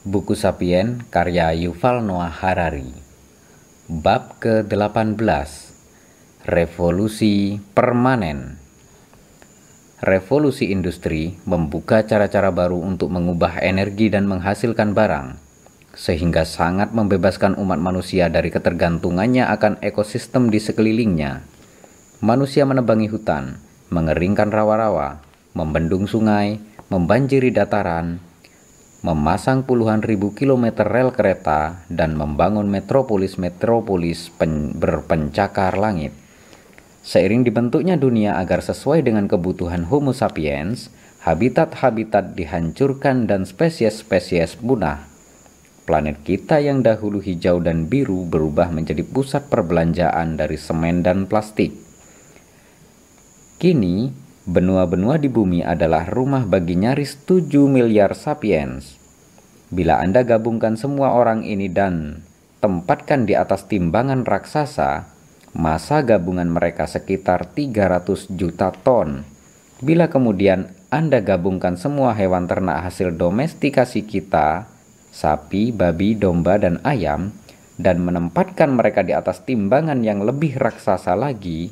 Buku Sapien karya Yuval Noah Harari. Bab ke-18 Revolusi Permanen. Revolusi industri membuka cara-cara baru untuk mengubah energi dan menghasilkan barang sehingga sangat membebaskan umat manusia dari ketergantungannya akan ekosistem di sekelilingnya. Manusia menebangi hutan, mengeringkan rawa-rawa, membendung sungai, membanjiri dataran, memasang puluhan ribu kilometer rel kereta, dan membangun metropolis-metropolis berpencakar langit. Seiring dibentuknya dunia agar sesuai dengan kebutuhan Homo sapiens, habitat-habitat dihancurkan dan spesies-spesies punah. Planet kita yang dahulu hijau dan biru berubah menjadi pusat perbelanjaan dari semen dan plastik. Kini, Benua-benua di bumi adalah rumah bagi nyaris 7 miliar sapiens. Bila Anda gabungkan semua orang ini dan tempatkan di atas timbangan raksasa, masa gabungan mereka sekitar 300 juta ton. Bila kemudian Anda gabungkan semua hewan ternak hasil domestikasi kita, sapi, babi, domba, dan ayam, dan menempatkan mereka di atas timbangan yang lebih raksasa lagi,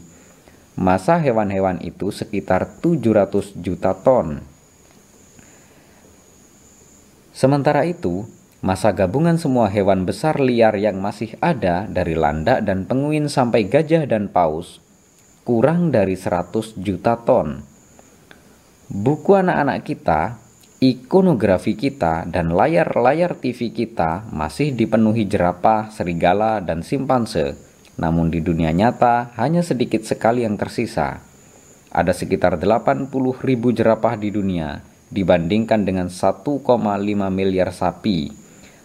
Masa hewan-hewan itu sekitar 700 juta ton. Sementara itu, masa gabungan semua hewan besar liar yang masih ada dari landak dan penguin sampai gajah dan paus kurang dari 100 juta ton. Buku anak-anak kita, ikonografi kita, dan layar-layar TV kita masih dipenuhi jerapah, serigala, dan simpanse namun di dunia nyata hanya sedikit sekali yang tersisa. Ada sekitar 80 ribu jerapah di dunia dibandingkan dengan 1,5 miliar sapi.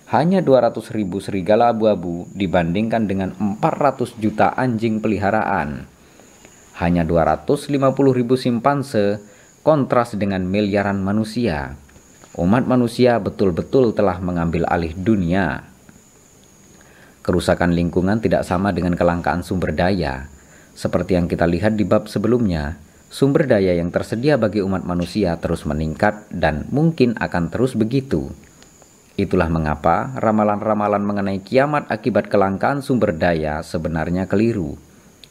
Hanya 200 ribu serigala abu-abu dibandingkan dengan 400 juta anjing peliharaan. Hanya 250 ribu simpanse kontras dengan miliaran manusia. Umat manusia betul-betul telah mengambil alih dunia. Kerusakan lingkungan tidak sama dengan kelangkaan sumber daya. Seperti yang kita lihat di bab sebelumnya, sumber daya yang tersedia bagi umat manusia terus meningkat dan mungkin akan terus begitu. Itulah mengapa ramalan-ramalan mengenai kiamat akibat kelangkaan sumber daya sebenarnya keliru.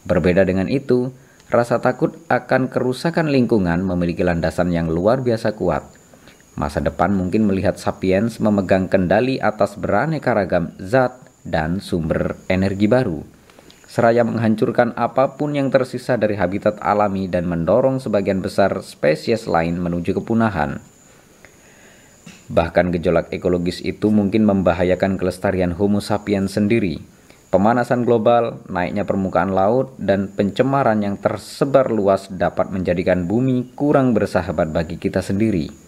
Berbeda dengan itu, rasa takut akan kerusakan lingkungan memiliki landasan yang luar biasa kuat. Masa depan mungkin melihat sapiens memegang kendali atas beraneka ragam zat dan sumber energi baru, seraya menghancurkan apa pun yang tersisa dari habitat alami dan mendorong sebagian besar spesies lain menuju kepunahan. Bahkan gejolak ekologis itu mungkin membahayakan kelestarian Homo sapiens sendiri. Pemanasan global, naiknya permukaan laut, dan pencemaran yang tersebar luas dapat menjadikan bumi kurang bersahabat bagi kita sendiri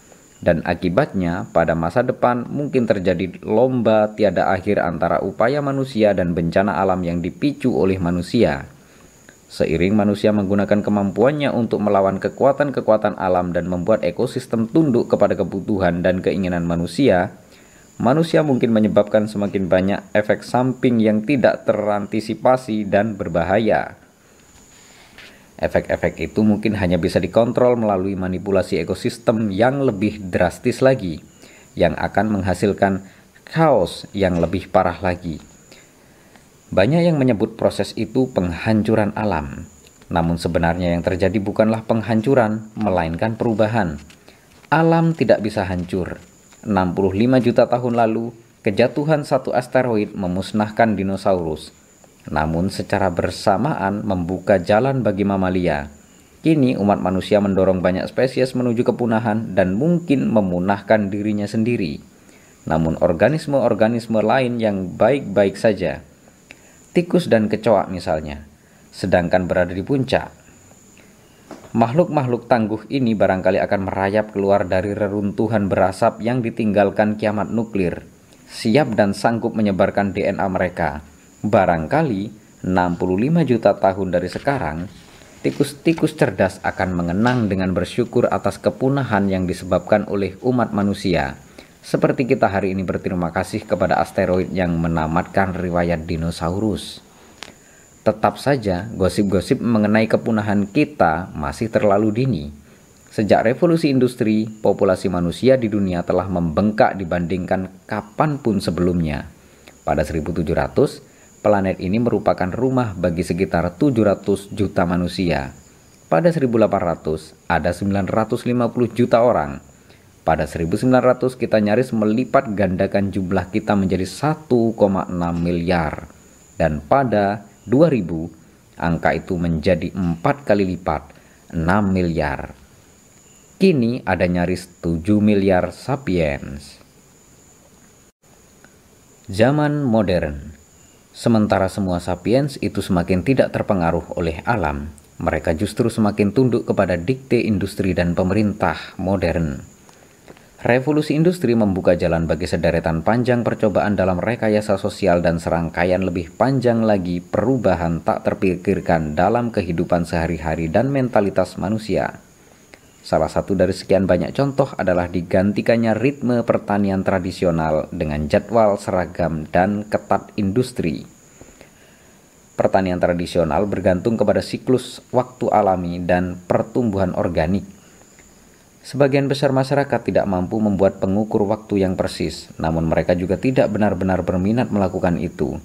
dan akibatnya pada masa depan mungkin terjadi lomba tiada akhir antara upaya manusia dan bencana alam yang dipicu oleh manusia. Seiring manusia menggunakan kemampuannya untuk melawan kekuatan-kekuatan alam dan membuat ekosistem tunduk kepada kebutuhan dan keinginan manusia, manusia mungkin menyebabkan semakin banyak efek samping yang tidak terantisipasi dan berbahaya. Efek-efek itu mungkin hanya bisa dikontrol melalui manipulasi ekosistem yang lebih drastis lagi, yang akan menghasilkan kaos yang lebih parah lagi. Banyak yang menyebut proses itu penghancuran alam, namun sebenarnya yang terjadi bukanlah penghancuran, melainkan perubahan. Alam tidak bisa hancur. 65 juta tahun lalu, kejatuhan satu asteroid memusnahkan dinosaurus namun secara bersamaan membuka jalan bagi mamalia. Kini umat manusia mendorong banyak spesies menuju kepunahan dan mungkin memunahkan dirinya sendiri. Namun organisme-organisme lain yang baik-baik saja, tikus dan kecoa misalnya, sedangkan berada di puncak. Makhluk-makhluk tangguh ini barangkali akan merayap keluar dari reruntuhan berasap yang ditinggalkan kiamat nuklir, siap dan sanggup menyebarkan DNA mereka Barangkali 65 juta tahun dari sekarang, tikus-tikus cerdas akan mengenang dengan bersyukur atas kepunahan yang disebabkan oleh umat manusia. Seperti kita hari ini berterima kasih kepada asteroid yang menamatkan riwayat dinosaurus. Tetap saja, gosip-gosip mengenai kepunahan kita masih terlalu dini. Sejak revolusi industri, populasi manusia di dunia telah membengkak dibandingkan kapan pun sebelumnya. Pada 1700, planet ini merupakan rumah bagi sekitar 700 juta manusia. Pada 1800, ada 950 juta orang. Pada 1900, kita nyaris melipat gandakan jumlah kita menjadi 1,6 miliar. Dan pada 2000, angka itu menjadi 4 kali lipat, 6 miliar. Kini ada nyaris 7 miliar sapiens. Zaman modern Sementara semua sapiens itu semakin tidak terpengaruh oleh alam, mereka justru semakin tunduk kepada dikte industri dan pemerintah modern. Revolusi industri membuka jalan bagi sederetan panjang percobaan dalam rekayasa sosial dan serangkaian lebih panjang lagi perubahan tak terpikirkan dalam kehidupan sehari-hari dan mentalitas manusia. Salah satu dari sekian banyak contoh adalah digantikannya ritme pertanian tradisional dengan jadwal seragam dan ketat industri. Pertanian tradisional bergantung kepada siklus waktu alami dan pertumbuhan organik. Sebagian besar masyarakat tidak mampu membuat pengukur waktu yang persis, namun mereka juga tidak benar-benar berminat melakukan itu.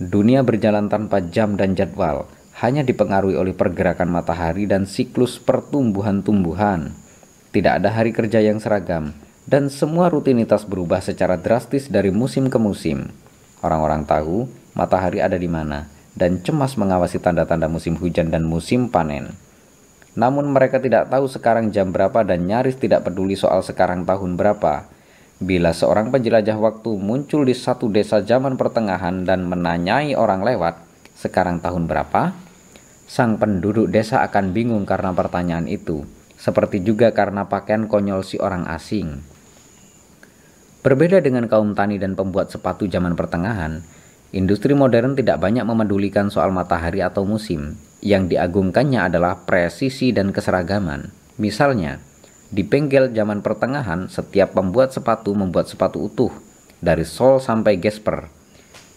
Dunia berjalan tanpa jam dan jadwal hanya dipengaruhi oleh pergerakan matahari dan siklus pertumbuhan-tumbuhan. Tidak ada hari kerja yang seragam, dan semua rutinitas berubah secara drastis dari musim ke musim. Orang-orang tahu matahari ada di mana, dan cemas mengawasi tanda-tanda musim hujan dan musim panen. Namun mereka tidak tahu sekarang jam berapa dan nyaris tidak peduli soal sekarang tahun berapa. Bila seorang penjelajah waktu muncul di satu desa zaman pertengahan dan menanyai orang lewat, sekarang tahun berapa? Sang penduduk desa akan bingung karena pertanyaan itu, seperti juga karena pakaian konyol si orang asing. Berbeda dengan kaum tani dan pembuat sepatu zaman pertengahan, industri modern tidak banyak memedulikan soal matahari atau musim. Yang diagungkannya adalah presisi dan keseragaman. Misalnya, di bengkel zaman pertengahan, setiap pembuat sepatu membuat sepatu utuh, dari sol sampai gesper,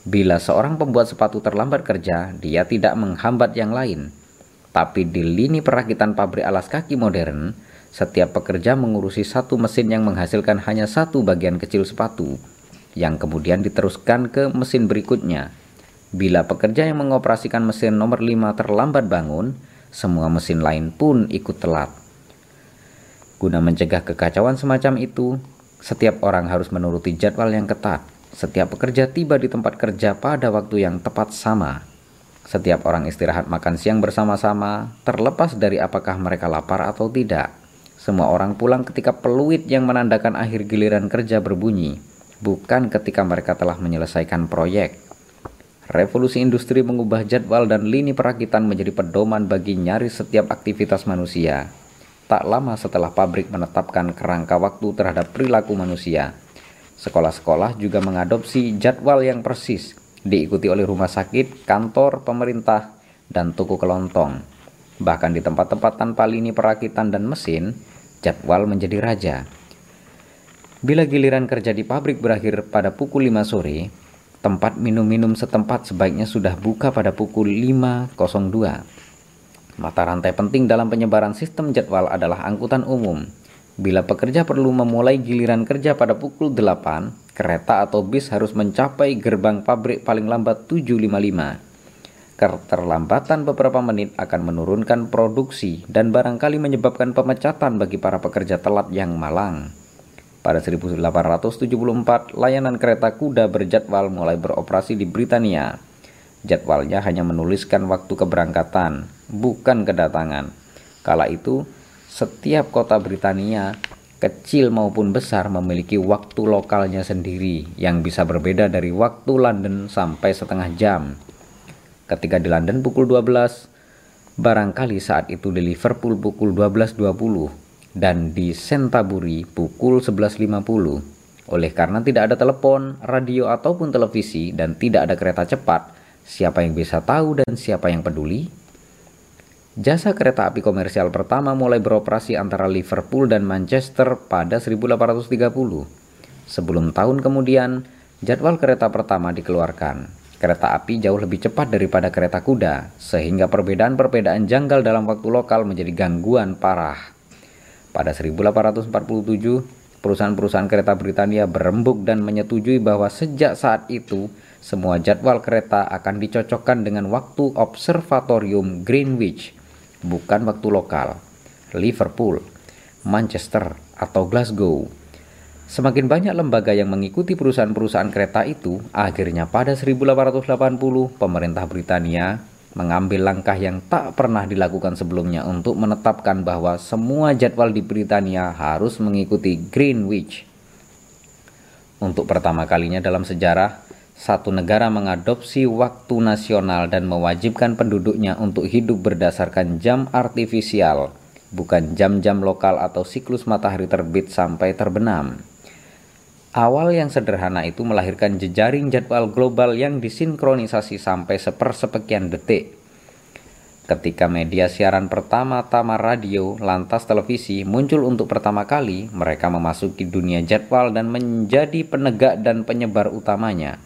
Bila seorang pembuat sepatu terlambat kerja, dia tidak menghambat yang lain. Tapi di lini perakitan pabrik alas kaki modern, setiap pekerja mengurusi satu mesin yang menghasilkan hanya satu bagian kecil sepatu, yang kemudian diteruskan ke mesin berikutnya. Bila pekerja yang mengoperasikan mesin nomor 5 terlambat bangun, semua mesin lain pun ikut telat. Guna mencegah kekacauan semacam itu, setiap orang harus menuruti jadwal yang ketat. Setiap pekerja tiba di tempat kerja pada waktu yang tepat sama. Setiap orang istirahat makan siang bersama-sama, terlepas dari apakah mereka lapar atau tidak. Semua orang pulang ketika peluit yang menandakan akhir giliran kerja berbunyi, bukan ketika mereka telah menyelesaikan proyek. Revolusi industri mengubah jadwal dan lini perakitan menjadi pedoman bagi nyaris setiap aktivitas manusia. Tak lama setelah pabrik menetapkan kerangka waktu terhadap perilaku manusia, Sekolah-sekolah juga mengadopsi jadwal yang persis, diikuti oleh rumah sakit, kantor, pemerintah, dan toko kelontong. Bahkan di tempat-tempat tanpa lini perakitan dan mesin, jadwal menjadi raja. Bila giliran kerja di pabrik berakhir pada pukul 5 sore, tempat minum-minum setempat sebaiknya sudah buka pada pukul 5.02. Mata rantai penting dalam penyebaran sistem jadwal adalah angkutan umum, Bila pekerja perlu memulai giliran kerja pada pukul 8, kereta atau bis harus mencapai gerbang pabrik paling lambat 7.55. Keterlambatan beberapa menit akan menurunkan produksi dan barangkali menyebabkan pemecatan bagi para pekerja telat yang malang. Pada 1874, layanan kereta kuda berjadwal mulai beroperasi di Britania. Jadwalnya hanya menuliskan waktu keberangkatan, bukan kedatangan. Kala itu, setiap kota Britania, kecil maupun besar, memiliki waktu lokalnya sendiri yang bisa berbeda dari waktu London sampai setengah jam. Ketika di London pukul 12, barangkali saat itu di Liverpool pukul 12.20 dan di Sentaburi pukul 11.50. Oleh karena tidak ada telepon, radio ataupun televisi dan tidak ada kereta cepat, siapa yang bisa tahu dan siapa yang peduli? Jasa kereta api komersial pertama mulai beroperasi antara Liverpool dan Manchester pada 1830. Sebelum tahun kemudian, jadwal kereta pertama dikeluarkan. Kereta api jauh lebih cepat daripada kereta kuda, sehingga perbedaan-perbedaan janggal dalam waktu lokal menjadi gangguan parah. Pada 1847, perusahaan-perusahaan kereta Britania berembuk dan menyetujui bahwa sejak saat itu semua jadwal kereta akan dicocokkan dengan waktu observatorium Greenwich, bukan waktu lokal. Liverpool, Manchester, atau Glasgow. Semakin banyak lembaga yang mengikuti perusahaan-perusahaan kereta itu, akhirnya pada 1880 pemerintah Britania mengambil langkah yang tak pernah dilakukan sebelumnya untuk menetapkan bahwa semua jadwal di Britania harus mengikuti Greenwich. Untuk pertama kalinya dalam sejarah, satu negara mengadopsi waktu nasional dan mewajibkan penduduknya untuk hidup berdasarkan jam artifisial, bukan jam-jam lokal atau siklus matahari terbit sampai terbenam. Awal yang sederhana itu melahirkan jejaring jadwal global yang disinkronisasi sampai sepersepekian detik. Ketika media siaran pertama-tama radio, lantas televisi muncul untuk pertama kali, mereka memasuki dunia jadwal dan menjadi penegak dan penyebar utamanya.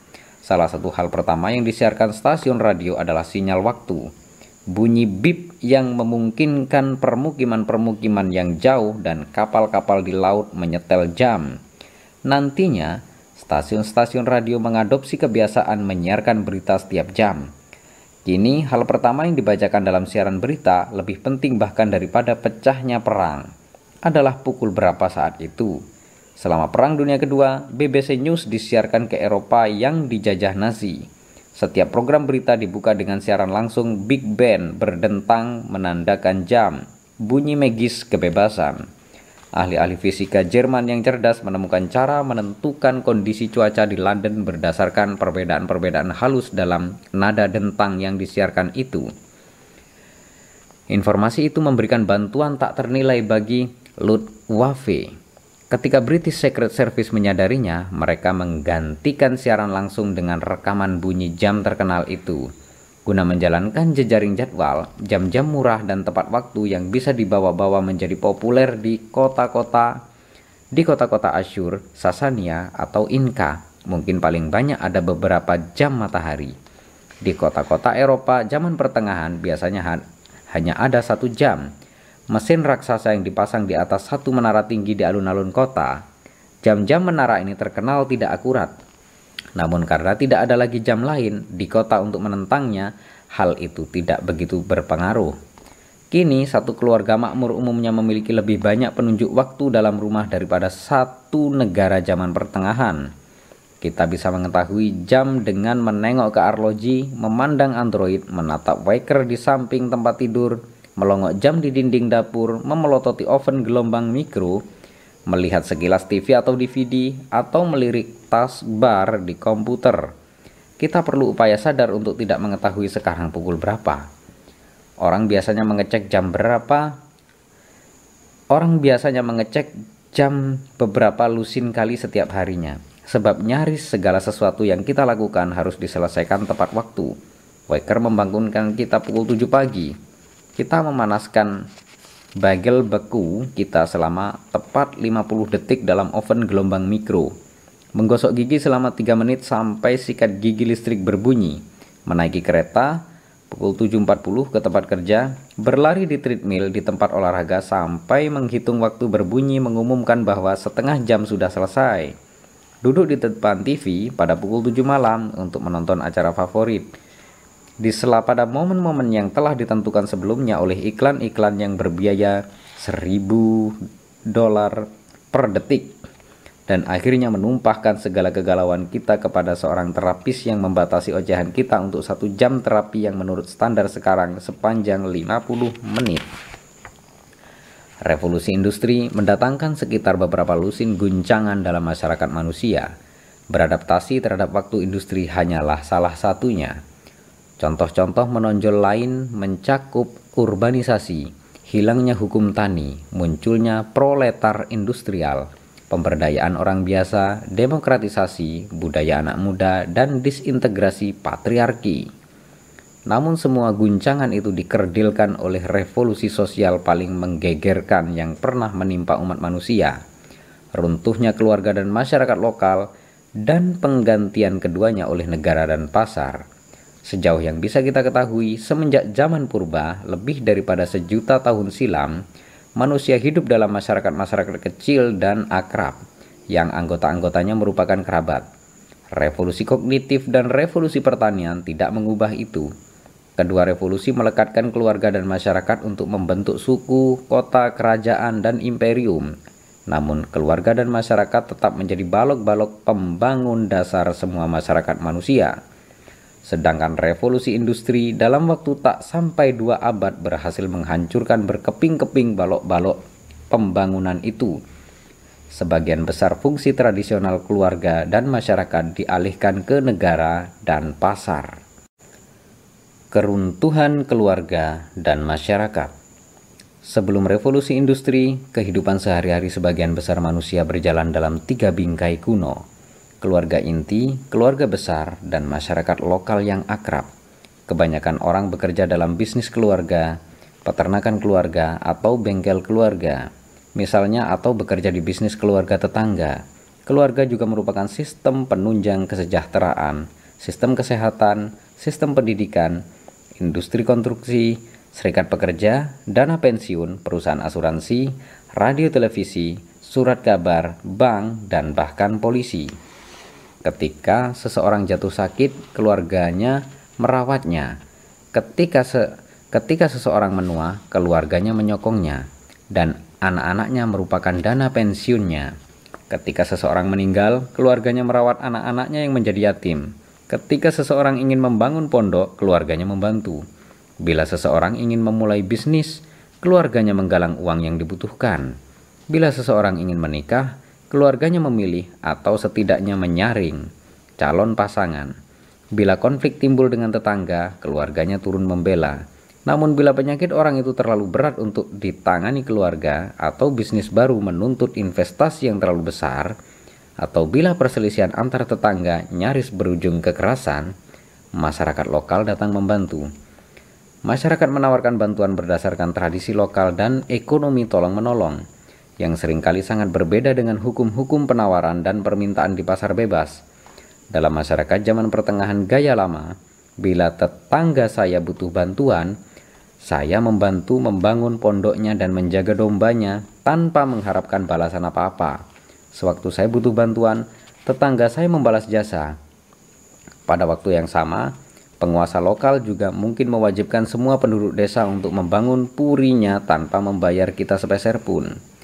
Salah satu hal pertama yang disiarkan stasiun radio adalah sinyal waktu. Bunyi bip yang memungkinkan permukiman-permukiman yang jauh dan kapal-kapal di laut menyetel jam. Nantinya, stasiun-stasiun radio mengadopsi kebiasaan menyiarkan berita setiap jam. Kini, hal pertama yang dibacakan dalam siaran berita lebih penting bahkan daripada pecahnya perang adalah pukul berapa saat itu. Selama Perang Dunia Kedua, BBC News disiarkan ke Eropa yang dijajah Nazi. Setiap program berita dibuka dengan siaran langsung Big Band berdentang menandakan jam, bunyi megis kebebasan. Ahli-ahli fisika Jerman yang cerdas menemukan cara menentukan kondisi cuaca di London berdasarkan perbedaan-perbedaan halus dalam nada dentang yang disiarkan itu. Informasi itu memberikan bantuan tak ternilai bagi Luftwaffe. Ketika British Secret Service menyadarinya, mereka menggantikan siaran langsung dengan rekaman bunyi jam terkenal itu. Guna menjalankan jejaring jadwal, jam-jam murah dan tepat waktu yang bisa dibawa-bawa menjadi populer di kota-kota di kota-kota Asyur, Sasania, atau Inka, mungkin paling banyak ada beberapa jam matahari. Di kota-kota Eropa zaman pertengahan biasanya ha hanya ada satu jam. Mesin raksasa yang dipasang di atas satu menara tinggi di alun-alun kota. Jam-jam menara ini terkenal tidak akurat, namun karena tidak ada lagi jam lain di kota untuk menentangnya, hal itu tidak begitu berpengaruh. Kini satu keluarga makmur umumnya memiliki lebih banyak penunjuk waktu dalam rumah daripada satu negara zaman pertengahan. Kita bisa mengetahui jam dengan menengok ke arloji, memandang android, menatap waker di samping tempat tidur, melongok jam di dinding dapur, memelototi oven gelombang mikro, melihat sekilas TV atau DVD, atau melirik tas bar di komputer. Kita perlu upaya sadar untuk tidak mengetahui sekarang pukul berapa. Orang biasanya mengecek jam berapa. Orang biasanya mengecek jam beberapa lusin kali setiap harinya. Sebab nyaris segala sesuatu yang kita lakukan harus diselesaikan tepat waktu. Waker membangunkan kita pukul 7 pagi. Kita memanaskan bagel beku kita selama tepat 50 detik dalam oven gelombang mikro. Menggosok gigi selama 3 menit sampai sikat gigi listrik berbunyi. Menaiki kereta pukul 7.40 ke tempat kerja, berlari di treadmill di tempat olahraga sampai menghitung waktu berbunyi mengumumkan bahwa setengah jam sudah selesai. Duduk di depan TV pada pukul 7 malam untuk menonton acara favorit di sela pada momen-momen yang telah ditentukan sebelumnya oleh iklan-iklan yang berbiaya 1000 dolar per detik dan akhirnya menumpahkan segala kegalauan kita kepada seorang terapis yang membatasi ocehan kita untuk satu jam terapi yang menurut standar sekarang sepanjang 50 menit. Revolusi industri mendatangkan sekitar beberapa lusin guncangan dalam masyarakat manusia. Beradaptasi terhadap waktu industri hanyalah salah satunya. Contoh-contoh menonjol lain mencakup urbanisasi, hilangnya hukum tani, munculnya proletar industrial, pemberdayaan orang biasa, demokratisasi, budaya anak muda, dan disintegrasi patriarki. Namun semua guncangan itu dikerdilkan oleh revolusi sosial paling menggegerkan yang pernah menimpa umat manusia. Runtuhnya keluarga dan masyarakat lokal, dan penggantian keduanya oleh negara dan pasar Sejauh yang bisa kita ketahui, semenjak zaman purba, lebih daripada sejuta tahun silam, manusia hidup dalam masyarakat-masyarakat kecil dan akrab, yang anggota-anggotanya merupakan kerabat. Revolusi kognitif dan revolusi pertanian tidak mengubah itu. Kedua revolusi melekatkan keluarga dan masyarakat untuk membentuk suku, kota, kerajaan, dan imperium. Namun, keluarga dan masyarakat tetap menjadi balok-balok pembangun dasar semua masyarakat manusia. Sedangkan revolusi industri dalam waktu tak sampai dua abad berhasil menghancurkan berkeping-keping balok-balok pembangunan itu. Sebagian besar fungsi tradisional keluarga dan masyarakat dialihkan ke negara dan pasar. Keruntuhan keluarga dan masyarakat Sebelum revolusi industri, kehidupan sehari-hari sebagian besar manusia berjalan dalam tiga bingkai kuno, keluarga inti, keluarga besar, dan masyarakat lokal yang akrab. Kebanyakan orang bekerja dalam bisnis keluarga, peternakan keluarga, atau bengkel keluarga, misalnya atau bekerja di bisnis keluarga tetangga. Keluarga juga merupakan sistem penunjang kesejahteraan, sistem kesehatan, sistem pendidikan, industri konstruksi, serikat pekerja, dana pensiun, perusahaan asuransi, radio televisi, surat kabar, bank, dan bahkan polisi. Ketika seseorang jatuh sakit, keluarganya merawatnya. Ketika se ketika seseorang menua, keluarganya menyokongnya dan anak-anaknya merupakan dana pensiunnya. Ketika seseorang meninggal, keluarganya merawat anak-anaknya yang menjadi yatim. Ketika seseorang ingin membangun pondok, keluarganya membantu. Bila seseorang ingin memulai bisnis, keluarganya menggalang uang yang dibutuhkan. Bila seseorang ingin menikah, keluarganya memilih atau setidaknya menyaring calon pasangan. Bila konflik timbul dengan tetangga, keluarganya turun membela. Namun bila penyakit orang itu terlalu berat untuk ditangani keluarga atau bisnis baru menuntut investasi yang terlalu besar, atau bila perselisihan antar tetangga nyaris berujung kekerasan, masyarakat lokal datang membantu. Masyarakat menawarkan bantuan berdasarkan tradisi lokal dan ekonomi tolong-menolong yang sering kali sangat berbeda dengan hukum-hukum penawaran dan permintaan di pasar bebas. Dalam masyarakat zaman pertengahan gaya lama, bila tetangga saya butuh bantuan, saya membantu membangun pondoknya dan menjaga dombanya tanpa mengharapkan balasan apa-apa. Sewaktu saya butuh bantuan, tetangga saya membalas jasa. Pada waktu yang sama, penguasa lokal juga mungkin mewajibkan semua penduduk desa untuk membangun purinya tanpa membayar kita sepeser pun.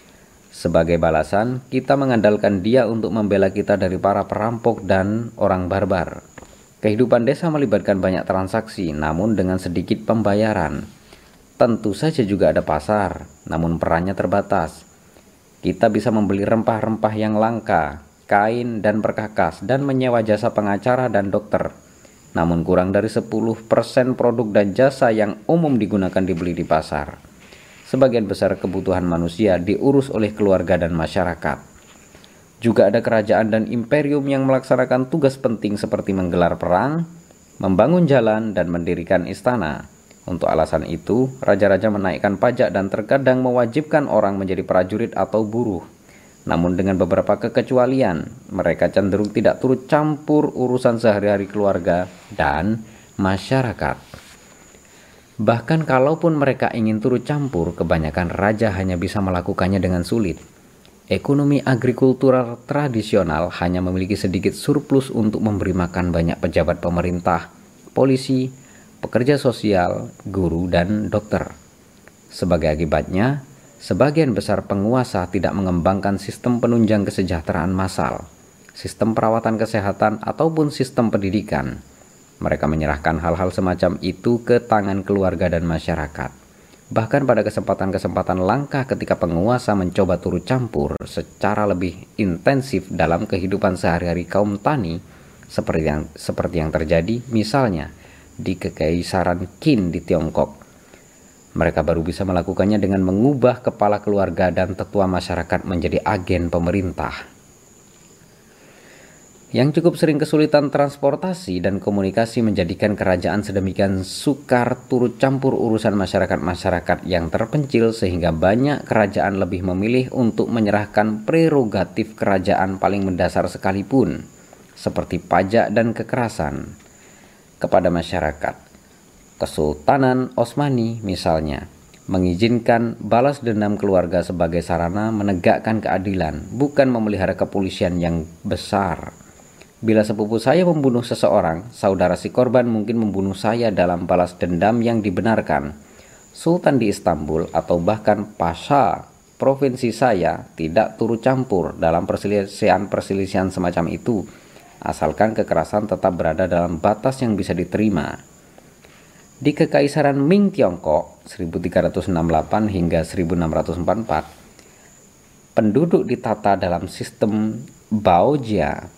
Sebagai balasan, kita mengandalkan dia untuk membela kita dari para perampok dan orang barbar. Kehidupan desa melibatkan banyak transaksi, namun dengan sedikit pembayaran. Tentu saja juga ada pasar, namun perannya terbatas. Kita bisa membeli rempah-rempah yang langka, kain dan perkakas, dan menyewa jasa pengacara dan dokter. Namun kurang dari 10% produk dan jasa yang umum digunakan dibeli di pasar sebagian besar kebutuhan manusia diurus oleh keluarga dan masyarakat. Juga ada kerajaan dan imperium yang melaksanakan tugas penting seperti menggelar perang, membangun jalan, dan mendirikan istana. Untuk alasan itu, raja-raja menaikkan pajak dan terkadang mewajibkan orang menjadi prajurit atau buruh. Namun dengan beberapa kekecualian, mereka cenderung tidak turut campur urusan sehari-hari keluarga dan masyarakat. Bahkan kalaupun mereka ingin turut campur, kebanyakan raja hanya bisa melakukannya dengan sulit. Ekonomi agrikultural tradisional hanya memiliki sedikit surplus untuk memberi makan banyak pejabat pemerintah, polisi, pekerja sosial, guru, dan dokter. Sebagai akibatnya, sebagian besar penguasa tidak mengembangkan sistem penunjang kesejahteraan massal, sistem perawatan kesehatan, ataupun sistem pendidikan mereka menyerahkan hal-hal semacam itu ke tangan keluarga dan masyarakat. Bahkan pada kesempatan-kesempatan langka ketika penguasa mencoba turut campur secara lebih intensif dalam kehidupan sehari-hari kaum tani, seperti yang, seperti yang terjadi misalnya di Kekaisaran Qin di Tiongkok. Mereka baru bisa melakukannya dengan mengubah kepala keluarga dan tetua masyarakat menjadi agen pemerintah yang cukup sering kesulitan transportasi dan komunikasi menjadikan kerajaan sedemikian sukar turut campur urusan masyarakat-masyarakat yang terpencil sehingga banyak kerajaan lebih memilih untuk menyerahkan prerogatif kerajaan paling mendasar sekalipun seperti pajak dan kekerasan kepada masyarakat. Kesultanan Osmani misalnya mengizinkan balas dendam keluarga sebagai sarana menegakkan keadilan, bukan memelihara kepolisian yang besar. Bila sepupu saya membunuh seseorang, saudara si korban mungkin membunuh saya dalam balas dendam yang dibenarkan. Sultan di Istanbul atau bahkan Pasha provinsi saya tidak turut campur dalam perselisihan-perselisihan semacam itu, asalkan kekerasan tetap berada dalam batas yang bisa diterima. Di Kekaisaran Ming Tiongkok 1368 hingga 1644, penduduk ditata dalam sistem Baojia.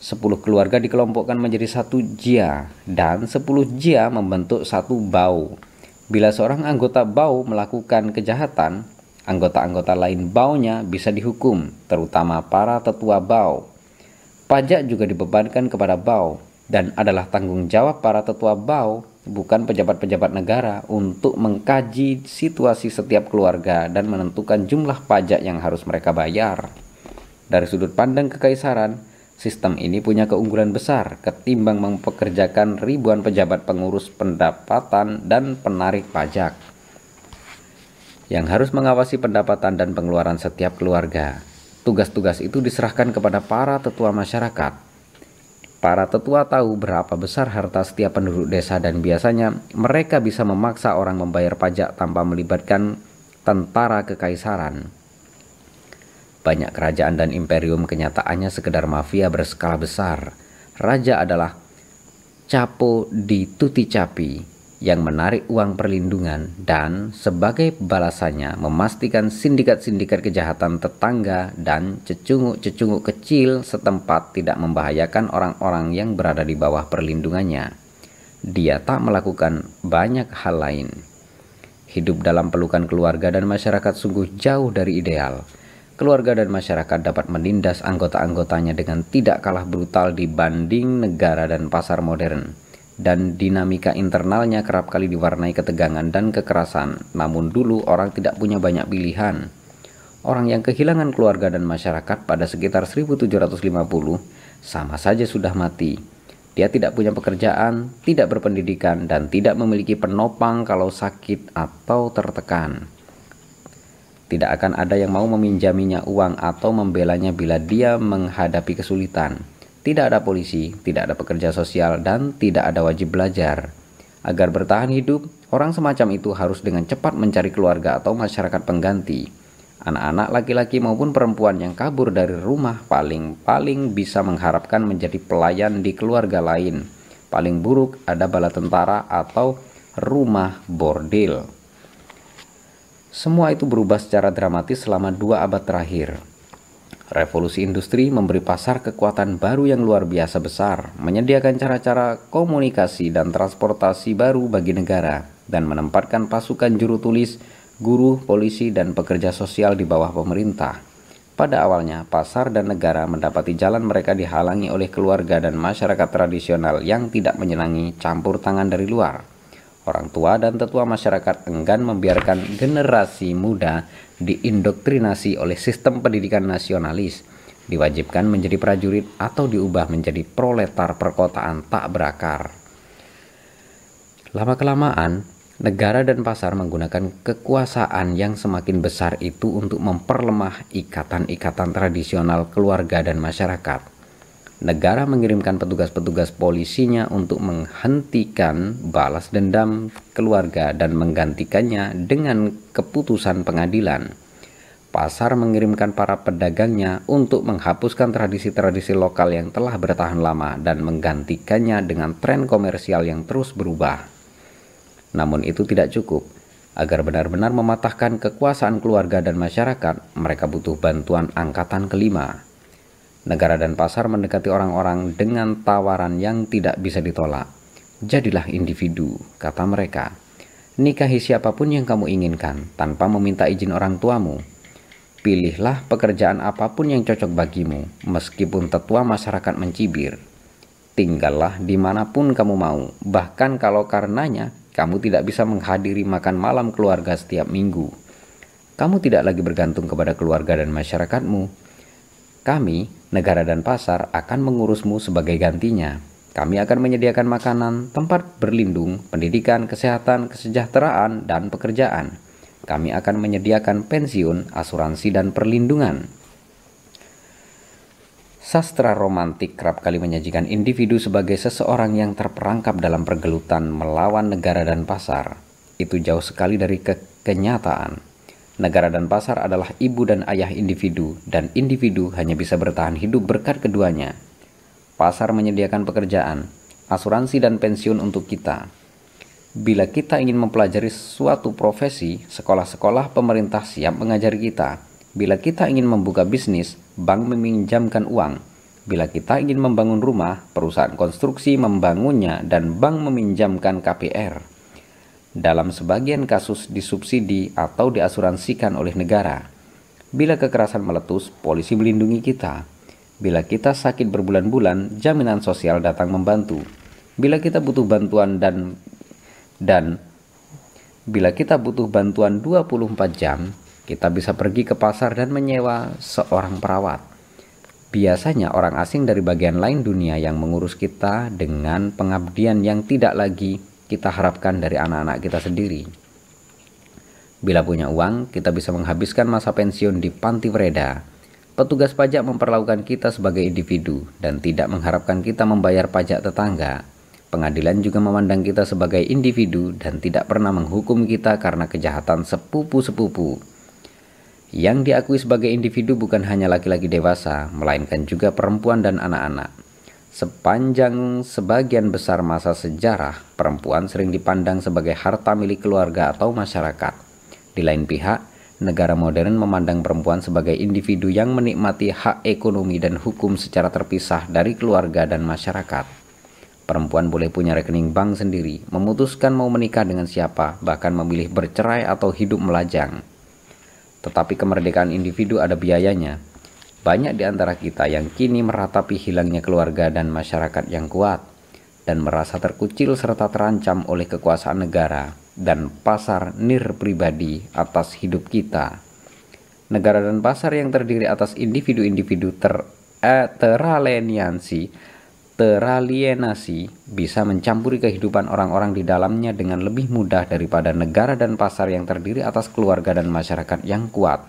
10 keluarga dikelompokkan menjadi satu jia dan 10 jia membentuk satu bau. Bila seorang anggota bau melakukan kejahatan, anggota-anggota lain baunya bisa dihukum, terutama para tetua bau. Pajak juga dibebankan kepada bau dan adalah tanggung jawab para tetua bau bukan pejabat-pejabat negara untuk mengkaji situasi setiap keluarga dan menentukan jumlah pajak yang harus mereka bayar. Dari sudut pandang kekaisaran, sistem ini punya keunggulan besar ketimbang mempekerjakan ribuan pejabat pengurus pendapatan dan penarik pajak yang harus mengawasi pendapatan dan pengeluaran setiap keluarga. Tugas-tugas itu diserahkan kepada para tetua masyarakat Para tetua tahu berapa besar harta setiap penduduk desa dan biasanya mereka bisa memaksa orang membayar pajak tanpa melibatkan tentara kekaisaran. Banyak kerajaan dan imperium kenyataannya sekedar mafia berskala besar. Raja adalah capo di tuti capi yang menarik uang perlindungan dan sebagai balasannya memastikan sindikat-sindikat kejahatan tetangga dan cecunguk-cecunguk kecil setempat tidak membahayakan orang-orang yang berada di bawah perlindungannya. Dia tak melakukan banyak hal lain. Hidup dalam pelukan keluarga dan masyarakat sungguh jauh dari ideal. Keluarga dan masyarakat dapat menindas anggota-anggotanya dengan tidak kalah brutal dibanding negara dan pasar modern dan dinamika internalnya kerap kali diwarnai ketegangan dan kekerasan. Namun dulu orang tidak punya banyak pilihan. Orang yang kehilangan keluarga dan masyarakat pada sekitar 1750 sama saja sudah mati. Dia tidak punya pekerjaan, tidak berpendidikan, dan tidak memiliki penopang kalau sakit atau tertekan. Tidak akan ada yang mau meminjaminya uang atau membelanya bila dia menghadapi kesulitan. Tidak ada polisi, tidak ada pekerja sosial, dan tidak ada wajib belajar. Agar bertahan hidup, orang semacam itu harus dengan cepat mencari keluarga atau masyarakat pengganti. Anak-anak laki-laki maupun perempuan yang kabur dari rumah paling-paling bisa mengharapkan menjadi pelayan di keluarga lain. Paling buruk ada bala tentara atau rumah bordil. Semua itu berubah secara dramatis selama dua abad terakhir. Revolusi industri memberi pasar kekuatan baru yang luar biasa besar, menyediakan cara-cara komunikasi dan transportasi baru bagi negara, dan menempatkan pasukan juru tulis, guru, polisi, dan pekerja sosial di bawah pemerintah. Pada awalnya, pasar dan negara mendapati jalan mereka dihalangi oleh keluarga dan masyarakat tradisional yang tidak menyenangi campur tangan dari luar. Orang tua dan tetua masyarakat enggan membiarkan generasi muda diindoktrinasi oleh sistem pendidikan nasionalis, diwajibkan menjadi prajurit atau diubah menjadi proletar perkotaan tak berakar. Lama-kelamaan, negara dan pasar menggunakan kekuasaan yang semakin besar itu untuk memperlemah ikatan-ikatan tradisional keluarga dan masyarakat negara mengirimkan petugas-petugas polisinya untuk menghentikan balas dendam keluarga dan menggantikannya dengan keputusan pengadilan. Pasar mengirimkan para pedagangnya untuk menghapuskan tradisi-tradisi lokal yang telah bertahan lama dan menggantikannya dengan tren komersial yang terus berubah. Namun itu tidak cukup. Agar benar-benar mematahkan kekuasaan keluarga dan masyarakat, mereka butuh bantuan angkatan kelima, Negara dan pasar mendekati orang-orang dengan tawaran yang tidak bisa ditolak. Jadilah individu, kata mereka. Nikahi siapa pun yang kamu inginkan tanpa meminta izin orang tuamu. Pilihlah pekerjaan apa pun yang cocok bagimu, meskipun tetua masyarakat mencibir. Tinggallah di mana pun kamu mau, bahkan kalau karenanya kamu tidak bisa menghadiri makan malam keluarga setiap minggu. Kamu tidak lagi bergantung kepada keluarga dan masyarakatmu, kami, negara dan pasar, akan mengurusmu sebagai gantinya. Kami akan menyediakan makanan, tempat berlindung, pendidikan, kesehatan, kesejahteraan, dan pekerjaan. kami akan menyediakan pensiun, asuransi, dan perlindungan. Sastra romantik kerap kali menyajikan individu sebagai seseorang yang terperangkap dalam pergelutan melawan negara dan pasar. Itu jauh sekali dari ke kenyataan. Negara dan pasar adalah ibu dan ayah individu, dan individu hanya bisa bertahan hidup berkat keduanya. Pasar menyediakan pekerjaan, asuransi, dan pensiun untuk kita. Bila kita ingin mempelajari suatu profesi, sekolah-sekolah pemerintah siap mengajari kita Bila kita ingin membuka bisnis, bank meminjamkan uang. Bila kita ingin membangun rumah, perusahaan konstruksi membangunnya dan bank meminjamkan KPR. Dalam sebagian kasus disubsidi atau diasuransikan oleh negara. Bila kekerasan meletus, polisi melindungi kita. Bila kita sakit berbulan-bulan, jaminan sosial datang membantu. Bila kita butuh bantuan dan dan bila kita butuh bantuan 24 jam, kita bisa pergi ke pasar dan menyewa seorang perawat. Biasanya orang asing dari bagian lain dunia yang mengurus kita dengan pengabdian yang tidak lagi kita harapkan dari anak-anak kita sendiri. Bila punya uang, kita bisa menghabiskan masa pensiun di panti Vreda. Petugas pajak memperlakukan kita sebagai individu dan tidak mengharapkan kita membayar pajak tetangga. Pengadilan juga memandang kita sebagai individu dan tidak pernah menghukum kita karena kejahatan sepupu-sepupu. Yang diakui sebagai individu bukan hanya laki-laki dewasa, melainkan juga perempuan dan anak-anak. Sepanjang sebagian besar masa sejarah, perempuan sering dipandang sebagai harta milik keluarga atau masyarakat. Di lain pihak, negara modern memandang perempuan sebagai individu yang menikmati hak ekonomi dan hukum secara terpisah dari keluarga dan masyarakat. Perempuan boleh punya rekening bank sendiri, memutuskan mau menikah dengan siapa, bahkan memilih bercerai atau hidup melajang. Tetapi kemerdekaan individu ada biayanya. Banyak di antara kita yang kini meratapi hilangnya keluarga dan masyarakat yang kuat dan merasa terkucil serta terancam oleh kekuasaan negara dan pasar nir pribadi atas hidup kita. Negara dan pasar yang terdiri atas individu-individu ter eh, teraleniansi teralienasi bisa mencampuri kehidupan orang-orang di dalamnya dengan lebih mudah daripada negara dan pasar yang terdiri atas keluarga dan masyarakat yang kuat.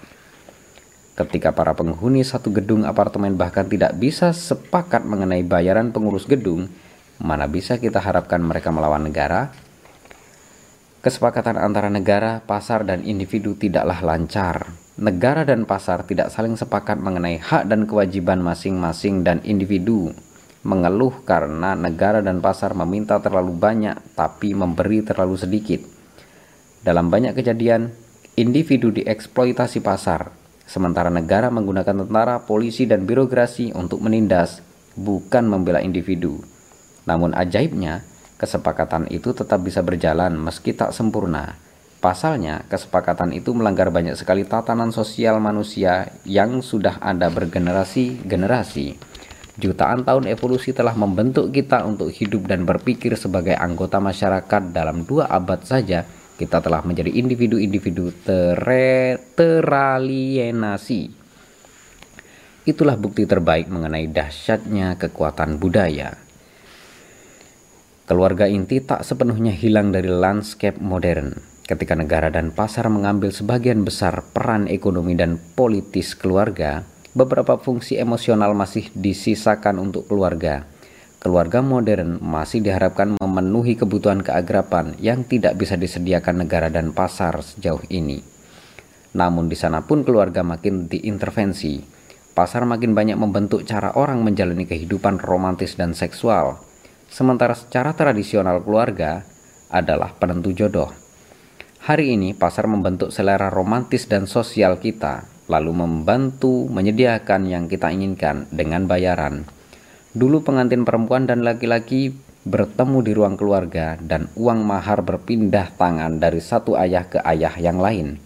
Ketika para penghuni satu gedung apartemen bahkan tidak bisa sepakat mengenai bayaran pengurus gedung, mana bisa kita harapkan mereka melawan negara? Kesepakatan antara negara, pasar, dan individu tidaklah lancar. Negara dan pasar tidak saling sepakat mengenai hak dan kewajiban masing-masing dan individu mengeluh karena negara dan pasar meminta terlalu banyak tapi memberi terlalu sedikit. Dalam banyak kejadian, individu dieksploitasi pasar, sementara negara menggunakan tentara, polisi, dan birokrasi untuk menindas, bukan membela individu. Namun ajaibnya, kesepakatan itu tetap bisa berjalan meski tak sempurna. Pasalnya, kesepakatan itu melanggar banyak sekali tatanan sosial manusia yang sudah ada bergenerasi-generasi. Jutaan tahun evolusi telah membentuk kita untuk hidup dan berpikir sebagai anggota masyarakat dalam dua abad saja kita telah menjadi individu-individu teralienasi. Itulah bukti terbaik mengenai dahsyatnya kekuatan budaya. Keluarga inti tak sepenuhnya hilang dari landscape modern ketika negara dan pasar mengambil sebagian besar peran ekonomi dan politis keluarga beberapa fungsi emosional masih disisakan untuk keluarga. Keluarga modern masih diharapkan memenuhi kebutuhan keagrapan yang tidak bisa disediakan negara dan pasar sejauh ini. Namun di sana pun keluarga makin diintervensi. Pasar makin banyak membentuk cara orang menjalani kehidupan romantis dan seksual. Sementara secara tradisional keluarga adalah penentu jodoh. Hari ini pasar membentuk selera romantis dan sosial kita lalu membantu menyediakan yang kita inginkan dengan bayaran. Dulu pengantin perempuan dan laki-laki bertemu di ruang keluarga dan uang mahar berpindah tangan dari satu ayah ke ayah yang lain.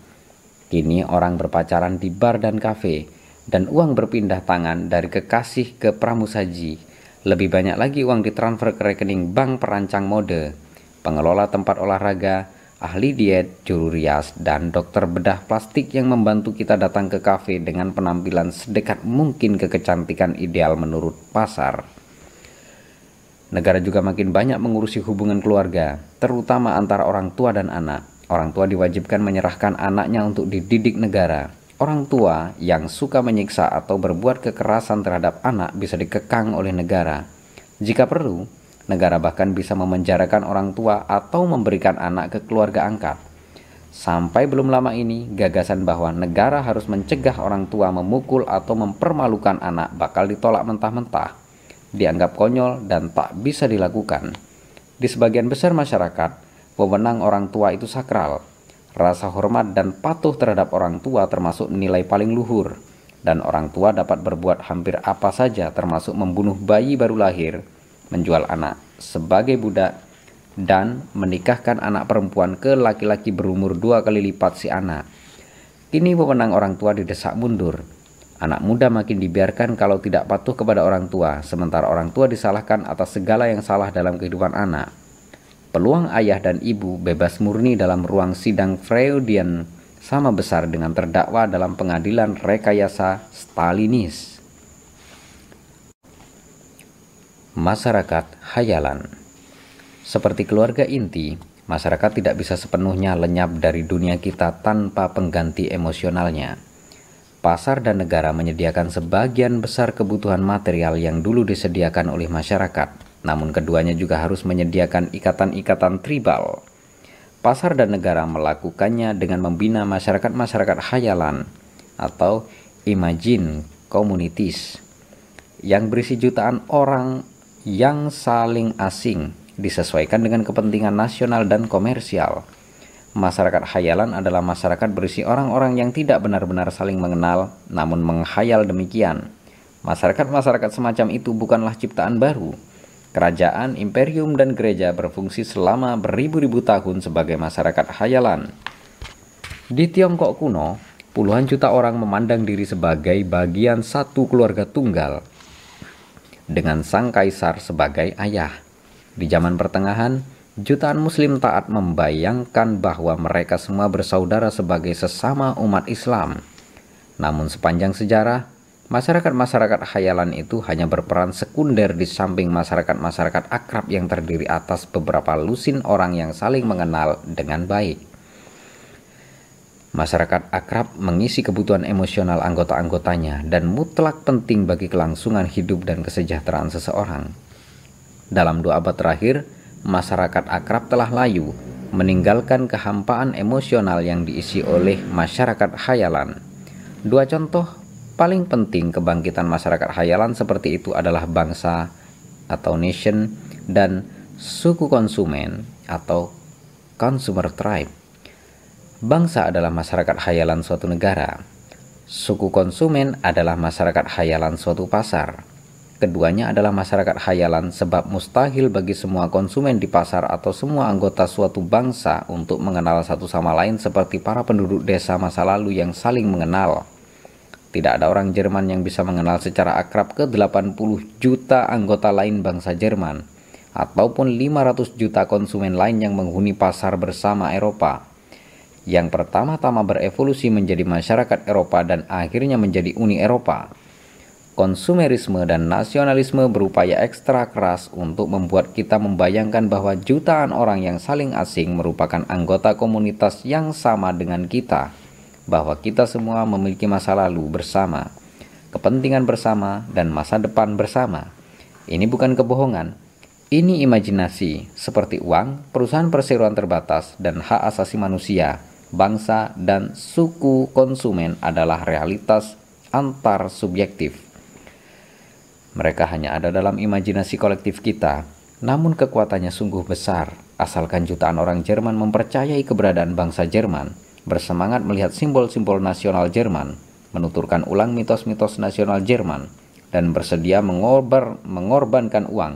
Kini orang berpacaran di bar dan kafe dan uang berpindah tangan dari kekasih ke pramusaji. Lebih banyak lagi uang ditransfer ke rekening bank perancang mode, pengelola tempat olahraga, ahli diet, juru rias, dan dokter bedah plastik yang membantu kita datang ke kafe dengan penampilan sedekat mungkin ke kecantikan ideal menurut pasar. Negara juga makin banyak mengurusi hubungan keluarga, terutama antara orang tua dan anak. orang tua diwajibkan menyerahkan anaknya untuk dididik negara. Orang tua yang suka menyiksa atau berbuat kekerasan terhadap anak bisa dikekang oleh negara. Jika perlu, negara bahkan bisa memenjarakan orang tua atau memberikan anak ke keluarga angkat. Sampai belum lama ini, gagasan bahwa negara harus mencegah orang tua memukul atau mempermalukan anak bakal ditolak mentah-mentah, dianggap konyol dan tak bisa dilakukan. Di sebagian besar masyarakat, wewenang orang tua itu sakral, Rasa hormat dan patuh terhadap orang tua termasuk nilai paling luhur, dan orang tua dapat berbuat hampir apa saja termasuk membunuh bayi baru lahir, menjual anak sebagai budak, dan menikahkan anak perempuan ke laki-laki berumur dua kali lipat si anak. Kini wewenang orang tua didesak mundur. Anak muda makin dibiarkan kalau tidak patuh kepada orang tua, sementara orang tua disalahkan atas segala yang salah dalam kehidupan anak peluang ayah dan ibu bebas murni dalam ruang sidang Freudian sama besar dengan terdakwa dalam pengadilan rekayasa Stalinis. Masyarakat hayalan Seperti keluarga inti, masyarakat tidak bisa sepenuhnya lenyap dari dunia kita tanpa pengganti emosionalnya. Pasar dan negara menyediakan sebagian besar kebutuhan material yang dulu disediakan oleh masyarakat namun keduanya juga harus menyediakan ikatan-ikatan tribal. Pasar dan negara melakukannya dengan membina masyarakat-masyarakat hayalan atau imagine communities yang berisi jutaan orang yang saling asing disesuaikan dengan kepentingan nasional dan komersial. Masyarakat hayalan adalah masyarakat berisi orang-orang yang tidak benar-benar saling mengenal namun menghayal demikian. Masyarakat-masyarakat semacam itu bukanlah ciptaan baru, Kerajaan, imperium, dan gereja berfungsi selama beribu-ribu tahun sebagai masyarakat hayalan. Di Tiongkok kuno, puluhan juta orang memandang diri sebagai bagian satu keluarga tunggal dengan sang kaisar sebagai ayah. Di zaman pertengahan, jutaan muslim taat membayangkan bahwa mereka semua bersaudara sebagai sesama umat Islam. Namun sepanjang sejarah, Masyarakat-masyarakat khayalan itu hanya berperan sekunder di samping masyarakat-masyarakat akrab yang terdiri atas beberapa lusin orang yang saling mengenal dengan baik. Masyarakat akrab mengisi kebutuhan emosional anggota-anggotanya dan mutlak penting bagi kelangsungan hidup dan kesejahteraan seseorang. Dalam dua abad terakhir, masyarakat akrab telah layu, meninggalkan kehampaan emosional yang diisi oleh masyarakat khayalan. Dua contoh paling penting kebangkitan masyarakat hayalan seperti itu adalah bangsa atau nation dan suku konsumen atau consumer tribe. Bangsa adalah masyarakat hayalan suatu negara. Suku konsumen adalah masyarakat hayalan suatu pasar. Keduanya adalah masyarakat hayalan sebab mustahil bagi semua konsumen di pasar atau semua anggota suatu bangsa untuk mengenal satu sama lain seperti para penduduk desa masa lalu yang saling mengenal. Tidak ada orang Jerman yang bisa mengenal secara akrab ke 80 juta anggota lain bangsa Jerman, ataupun 500 juta konsumen lain yang menghuni pasar bersama Eropa. Yang pertama-tama berevolusi menjadi masyarakat Eropa dan akhirnya menjadi Uni Eropa. Konsumerisme dan nasionalisme berupaya ekstra keras untuk membuat kita membayangkan bahwa jutaan orang yang saling asing merupakan anggota komunitas yang sama dengan kita bahwa kita semua memiliki masa lalu bersama, kepentingan bersama, dan masa depan bersama. Ini bukan kebohongan, ini imajinasi seperti uang, perusahaan perseroan terbatas, dan hak asasi manusia, bangsa, dan suku konsumen adalah realitas antar subjektif. Mereka hanya ada dalam imajinasi kolektif kita, namun kekuatannya sungguh besar, asalkan jutaan orang Jerman mempercayai keberadaan bangsa Jerman bersemangat melihat simbol-simbol nasional Jerman, menuturkan ulang mitos-mitos nasional Jerman, dan bersedia mengorbankan uang,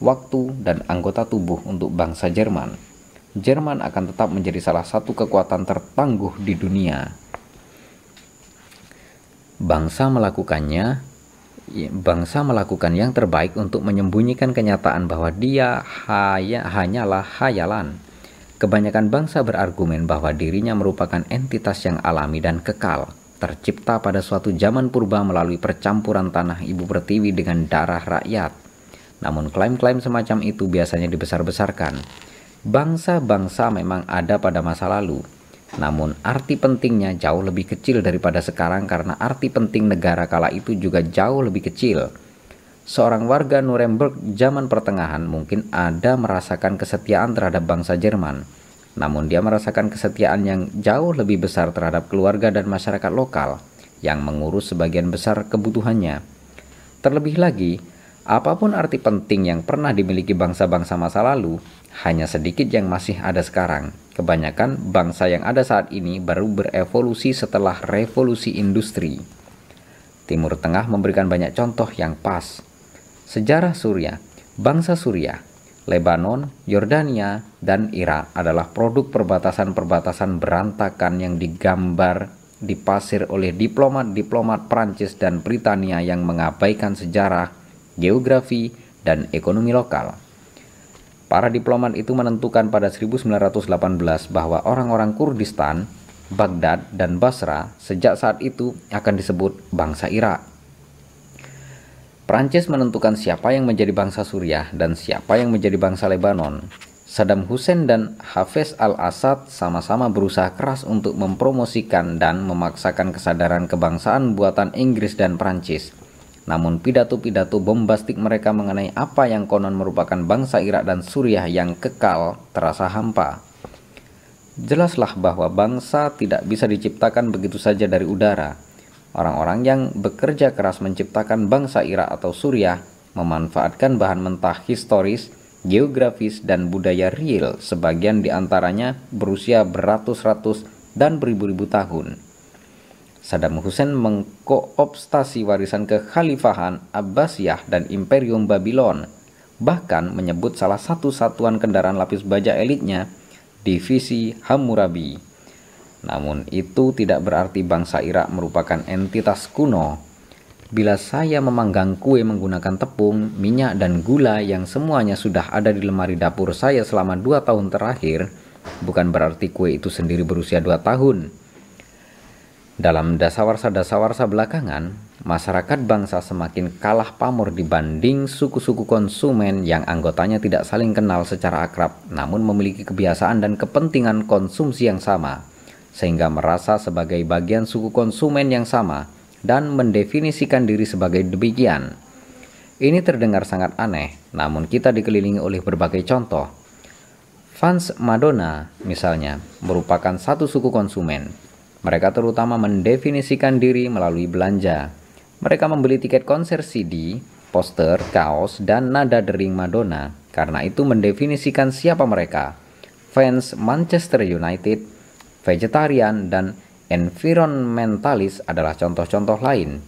waktu, dan anggota tubuh untuk bangsa Jerman. Jerman akan tetap menjadi salah satu kekuatan tertangguh di dunia. Bangsa melakukannya, bangsa melakukan yang terbaik untuk menyembunyikan kenyataan bahwa dia hanya, hanyalah hayalan Kebanyakan bangsa berargumen bahwa dirinya merupakan entitas yang alami dan kekal, tercipta pada suatu zaman purba melalui percampuran tanah ibu pertiwi dengan darah rakyat. Namun klaim-klaim semacam itu biasanya dibesar-besarkan. Bangsa-bangsa memang ada pada masa lalu, namun arti pentingnya jauh lebih kecil daripada sekarang karena arti penting negara kala itu juga jauh lebih kecil. Seorang warga Nuremberg zaman pertengahan mungkin ada merasakan kesetiaan terhadap bangsa Jerman, namun dia merasakan kesetiaan yang jauh lebih besar terhadap keluarga dan masyarakat lokal yang mengurus sebagian besar kebutuhannya. Terlebih lagi, apa pun arti penting yang pernah dimiliki bangsa-bangsa masa lalu, hanya sedikit yang masih ada sekarang. Kebanyakan bangsa yang ada saat ini baru berevolusi setelah revolusi industri. Timur Tengah memberikan banyak contoh yang pas. Sejarah Suria, bangsa Suria, Lebanon, Yordania, dan Irak adalah produk perbatasan-perbatasan berantakan yang digambar dipasir oleh diplomat-diplomat Prancis dan Britania yang mengabaikan sejarah, geografi, dan ekonomi lokal. Para diplomat itu menentukan pada 1918 bahwa orang-orang Kurdistan, Baghdad, dan Basra sejak saat itu akan disebut bangsa Irak. Prancis menentukan siapa yang menjadi bangsa Suriah dan siapa yang menjadi bangsa Lebanon. Saddam Hussein dan Hafez al-Assad sama-sama berusaha keras untuk mempromosikan dan memaksakan kesadaran kebangsaan buatan Inggris dan Prancis namun pidato-pidato bombastik mereka mengenai apa yang konon merupakan bangsa Irak dan Suriah yang kekal terasa hampa. Jelaslah bahwa bangsa tidak bisa diciptakan begitu saja dari udara. Orang-orang yang bekerja keras menciptakan bangsa Irak atau Suriah memanfaatkan bahan mentah historis, geografis, dan budaya real sebagian di antaranya berusia beratus-ratus dan beribu-ribu tahun. Saddam Hussein mengkooptasi warisan kekhalifahan Abbasiyah dan Imperium Babylon, bahkan menyebut salah satu satuan kendaraan lapis baja elitnya divisi Hammurabi. Namun itu tidak berarti bangsa Irak merupakan entitas kuno. Bila saya memanggang kue menggunakan tepung, minyak, dan gula yang semuanya sudah ada di lemari dapur saya selama dua tahun terakhir, bukan berarti kue itu sendiri berusia dua tahun dalam dasawarsa-dasawarsa belakangan, masyarakat bangsa semakin kalah pamor dibanding suku-suku konsumen yang anggotanya tidak saling kenal secara akrab namun memiliki kebiasaan dan kepentingan konsumsi yang sama, sehingga merasa sebagai bagian suku konsumen yang sama dan mendefinisikan diri sebagai demikian. Ini terdengar sangat aneh, namun kita dikelilingi oleh berbagai contoh. Fans Madonna, misalnya, merupakan satu suku konsumen mereka terutama mendefinisikan diri melalui belanja. Mereka membeli tiket konser CD, poster, kaos, dan nada dering Madonna. Karena itu mendefinisikan siapa mereka. Fans Manchester United, vegetarian, dan environmentalis adalah contoh-contoh lain.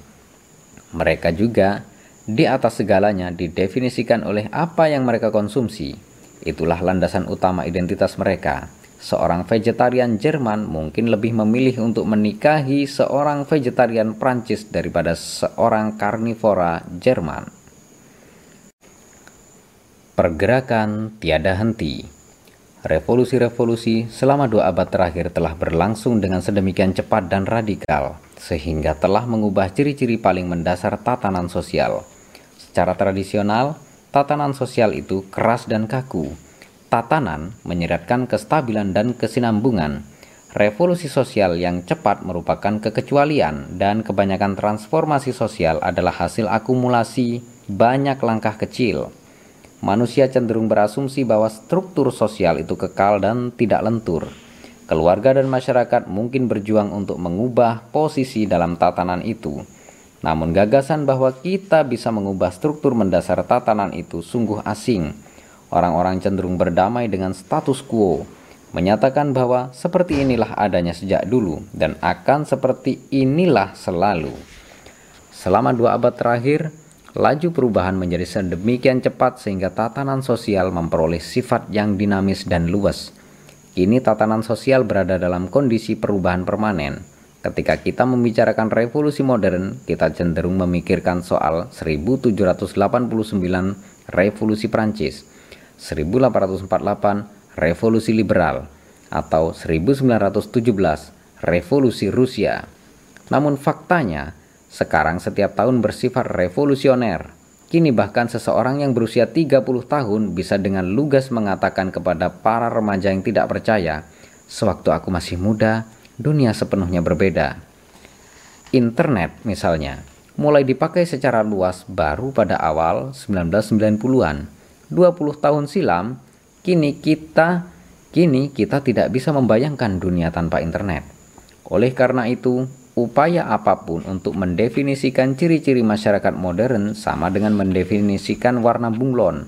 Mereka juga di atas segalanya didefinisikan oleh apa yang mereka konsumsi. Itulah landasan utama identitas mereka seorang vegetarian Jerman mungkin lebih memilih untuk menikahi seorang vegetarian Prancis daripada seorang karnivora Jerman. Pergerakan tiada henti. Revolusi-revolusi selama dua abad terakhir telah berlangsung dengan sedemikian cepat dan radikal, sehingga telah mengubah ciri-ciri paling mendasar tatanan sosial. Secara tradisional, tatanan sosial itu keras dan kaku, tatanan menyeratkan kestabilan dan kesinambungan. Revolusi sosial yang cepat merupakan kekecualian dan kebanyakan transformasi sosial adalah hasil akumulasi banyak langkah kecil. Manusia cenderung berasumsi bahwa struktur sosial itu kekal dan tidak lentur. Keluarga dan masyarakat mungkin berjuang untuk mengubah posisi dalam tatanan itu. Namun gagasan bahwa kita bisa mengubah struktur mendasar tatanan itu sungguh asing Orang-orang cenderung berdamai dengan status quo, menyatakan bahwa seperti inilah adanya sejak dulu dan akan seperti inilah selalu. Selama dua abad terakhir, laju perubahan menjadi sedemikian cepat sehingga tatanan sosial memperoleh sifat yang dinamis dan luas. Kini tatanan sosial berada dalam kondisi perubahan permanen. Ketika kita membicarakan revolusi modern, kita cenderung memikirkan soal 1789 revolusi Prancis 1848 Revolusi Liberal atau 1917 Revolusi Rusia. Namun faktanya, sekarang setiap tahun bersifat revolusioner. Kini bahkan seseorang yang berusia 30 tahun bisa dengan lugas mengatakan kepada para remaja yang tidak percaya, sewaktu aku masih muda, dunia sepenuhnya berbeda. Internet misalnya, mulai dipakai secara luas baru pada awal 1990-an. 20 tahun silam, kini kita kini kita tidak bisa membayangkan dunia tanpa internet. Oleh karena itu, upaya apa pun untuk mendefinisikan ciri-ciri masyarakat modern sama dengan mendefinisikan warna bunglon.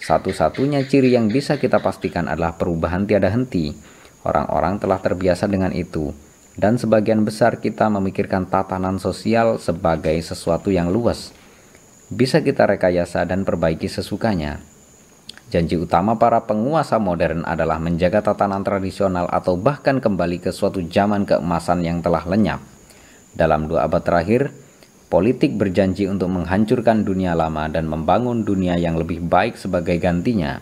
Satu-satunya ciri yang bisa kita pastikan adalah perubahan tiada henti. Orang-orang telah terbiasa dengan itu, dan sebagian besar kita memikirkan tatanan sosial sebagai sesuatu yang luas. Bisa kita rekayasa dan perbaiki sesukanya. Janji utama para penguasa modern adalah menjaga tatanan tradisional atau bahkan kembali ke suatu zaman keemasan yang telah lenyap. Dalam dua abad terakhir, politik berjanji untuk menghancurkan dunia lama dan membangun dunia yang lebih baik sebagai gantinya.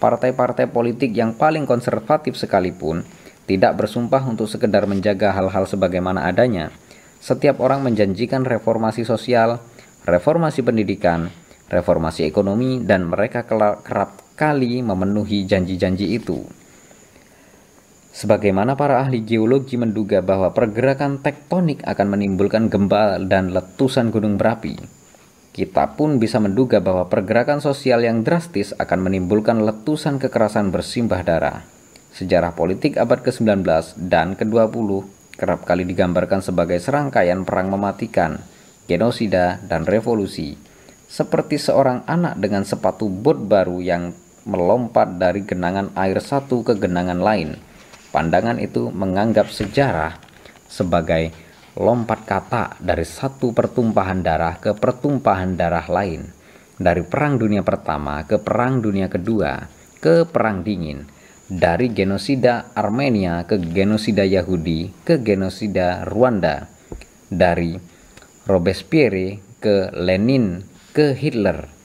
Partai-partai politik yang paling konservatif sekalipun tidak bersumpah untuk sekedar menjaga hal-hal sebagaimana adanya. Setiap orang menjanjikan reformasi sosial, reformasi pendidikan, reformasi ekonomi, dan mereka kerap kali memenuhi janji-janji itu. Sebagaimana para ahli geologi menduga bahwa pergerakan tektonik akan menimbulkan gempa dan letusan gunung berapi, kita pun bisa menduga bahwa pergerakan sosial yang drastis akan menimbulkan letusan kekerasan bersimbah darah. Sejarah politik abad ke-19 dan ke-20 kerap kali digambarkan sebagai serangkaian perang mematikan, genosida, dan revolusi seperti seorang anak dengan sepatu bot baru yang melompat dari genangan air satu ke genangan lain. Pandangan itu menganggap sejarah sebagai lompat kata dari satu pertumpahan darah ke pertumpahan darah lain, dari Perang Dunia Pertama ke Perang Dunia Kedua ke Perang Dingin, dari genosida Armenia ke genosida Yahudi ke genosida Rwanda, dari Robespierre ke Lenin ke Hitler.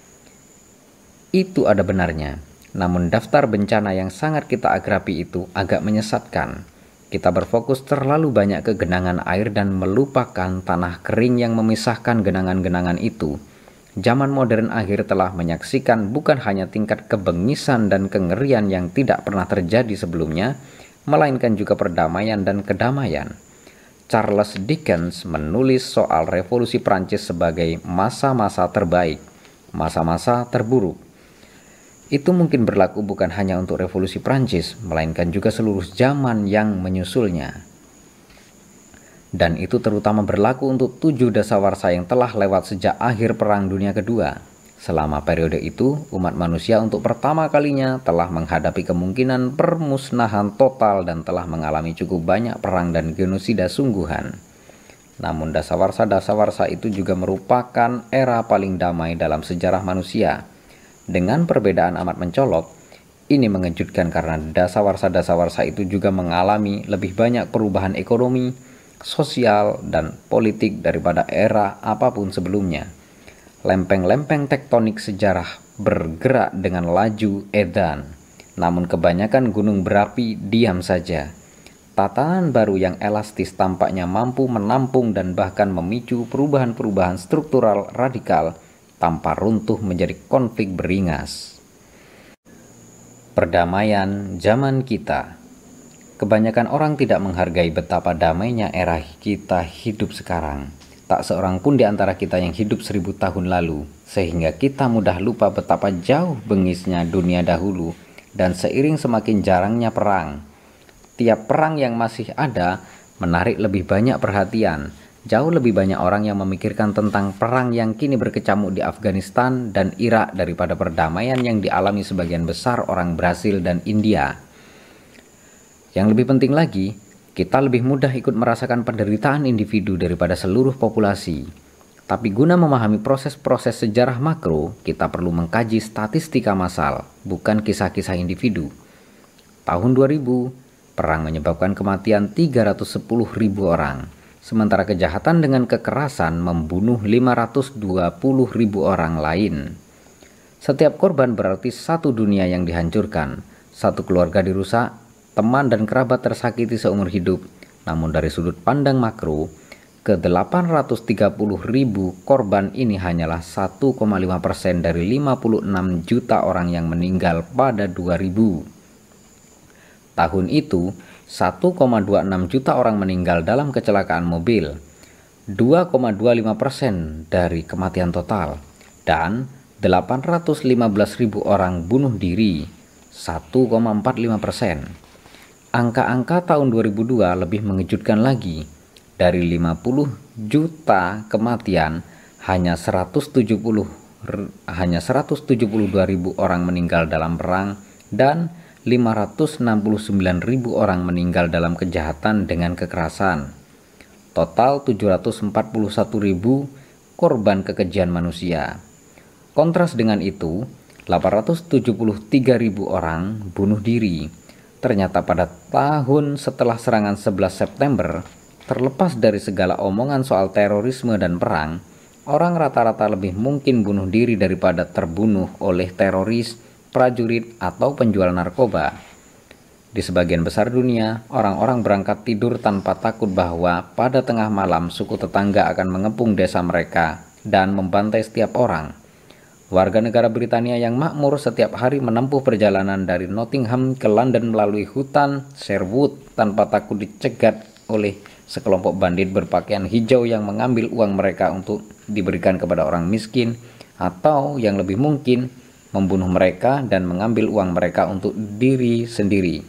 Itu ada benarnya. Namun daftar bencana yang sangat kita agrapi itu agak menyesatkan. Kita berfokus terlalu banyak ke genangan air dan melupakan tanah kering yang memisahkan genangan-genangan itu. Zaman modern akhir telah menyaksikan bukan hanya tingkat kebengisan dan kengerian yang tidak pernah terjadi sebelumnya, melainkan juga perdamaian dan kedamaian. Charles Dickens menulis soal revolusi Prancis sebagai masa-masa terbaik, masa-masa terburuk. Itu mungkin berlaku bukan hanya untuk revolusi Prancis, melainkan juga seluruh zaman yang menyusulnya. Dan itu terutama berlaku untuk tujuh dasawarsa yang telah lewat sejak akhir Perang Dunia Kedua, Selama periode itu, umat manusia untuk pertama kalinya telah menghadapi kemungkinan permusnahan total dan telah mengalami cukup banyak perang dan genosida sungguhan. Namun dasawarsa-dasawarsa itu juga merupakan era paling damai dalam sejarah manusia. Dengan perbedaan amat mencolok, ini mengejutkan karena dasawarsa-dasawarsa itu juga mengalami lebih banyak perubahan ekonomi, sosial, dan politik daripada era apa pun sebelumnya. Lempeng-lempeng tektonik sejarah bergerak dengan laju edan, namun kebanyakan gunung berapi diam saja. Tatanan baru yang elastis tampaknya mampu menampung dan bahkan memicu perubahan-perubahan struktural radikal tanpa runtuh menjadi konflik beringas. Perdamaian zaman kita Kebanyakan orang tidak menghargai betapa damainya era kita hidup sekarang. Tak seorang pun di antara kita yang hidup seribu tahun lalu, sehingga kita mudah lupa betapa jauh bengisnya dunia dahulu, dan seiring semakin jarangnya perang. Tiap perang yang masih ada menarik lebih banyak perhatian. Jauh lebih banyak orang yang memikirkan tentang perang yang kini berkecamuk di Afghanistan dan Irak daripada perdamaian yang dialami sebagian besar orang Brasil dan India. Yang lebih penting lagi, kita lebih mudah ikut merasakan penderitaan individu daripada seluruh populasi. Tapi guna memahami proses-proses sejarah makro, kita perlu mengkaji statistika massal, bukan kisah-kisah individu. Tahun 2000, perang menyebabkan kematian 310 ribu orang, sementara kejahatan dengan kekerasan membunuh 520 ribu orang lain. Setiap korban berarti satu dunia yang dihancurkan, satu keluarga dirusak, teman dan kerabat tersakiti seumur hidup. Namun dari sudut pandang makro, ke-830 ribu korban ini hanyalah 1,5 persen dari 56 juta orang yang meninggal pada 2000. Tahun itu, 1,26 juta orang meninggal dalam kecelakaan mobil, 2,25 persen dari kematian total, dan 815 ribu orang bunuh diri, 1,45 persen. Angka-angka tahun 2002 lebih mengejutkan lagi, dari 50 juta kematian hanya 170 hanya 172 ribu orang meninggal dalam perang dan 569 ribu orang meninggal dalam kejahatan dengan kekerasan. Total 741 ribu korban kekejian manusia. Kontras dengan itu, 873 ribu orang bunuh diri. Ternyata pada tahun setelah serangan 11 September, Terlepas dari segala omongan soal terorisme dan perang, orang rata-rata lebih mungkin bunuh diri daripada terbunuh oleh teroris, prajurit, atau penjual narkoba. Di sebagian besar dunia, orang-orang berangkat tidur tanpa takut bahwa pada tengah malam suku tetangga akan mengepung desa mereka dan membantai setiap orang. Warga negara Britania yang makmur setiap hari menempuh perjalanan dari Nottingham ke London melalui hutan Sherwood tanpa takut dicegat oleh sekelompok bandit berpakaian hijau yang mengambil uang mereka untuk diberikan kepada orang miskin atau yang lebih mungkin membunuh mereka dan mengambil uang mereka untuk diri sendiri.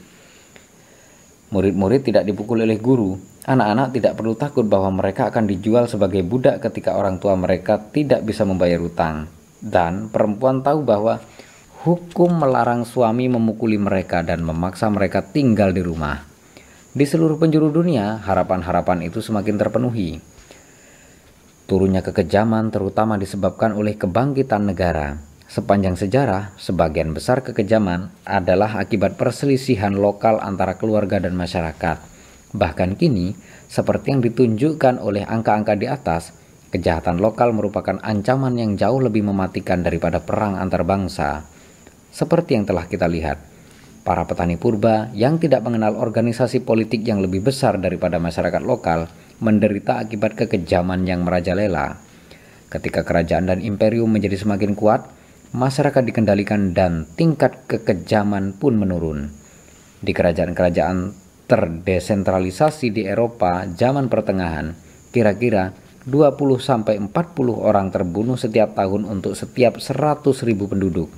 Murid-murid tidak dipukul oleh guru. Anak-anak tidak perlu takut bahwa mereka akan dijual sebagai budak ketika orang tua mereka tidak bisa membayar utang. Dan perempuan tahu bahwa hukum melarang suami memukuli mereka dan memaksa mereka tinggal di rumah. Di seluruh penjuru dunia, harapan-harapan itu semakin terpenuhi. Turunnya kekejaman terutama disebabkan oleh kebangkitan negara. Sepanjang sejarah, sebagian besar kekejaman adalah akibat perselisihan lokal antara keluarga dan masyarakat. Bahkan kini, seperti yang ditunjukkan oleh angka-angka di atas, kejahatan lokal merupakan ancaman yang jauh lebih mematikan daripada perang antar bangsa. Seperti yang telah kita lihat, Para petani purba yang tidak mengenal organisasi politik yang lebih besar daripada masyarakat lokal menderita akibat kekejaman yang merajalela. Ketika kerajaan dan imperium menjadi semakin kuat, masyarakat dikendalikan dan tingkat kekejaman pun menurun. Di kerajaan-kerajaan terdesentralisasi di Eropa zaman pertengahan, kira-kira 20 sampai 40 orang terbunuh setiap tahun untuk setiap 100.000 penduduk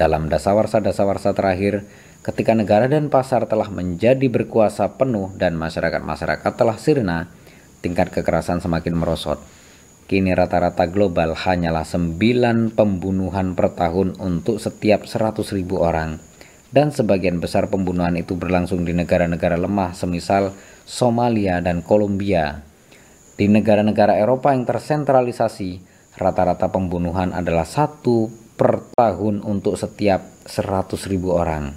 dalam dasawarsa-dasawarsa terakhir, ketika negara dan pasar telah menjadi berkuasa penuh dan masyarakat-masyarakat telah sirna, tingkat kekerasan semakin merosot. Kini rata-rata global hanyalah 9 pembunuhan per tahun untuk setiap 100 ribu orang. Dan sebagian besar pembunuhan itu berlangsung di negara-negara lemah semisal Somalia dan Kolombia. Di negara-negara Eropa yang tersentralisasi, rata-rata pembunuhan adalah satu per tahun untuk setiap 100 ribu orang.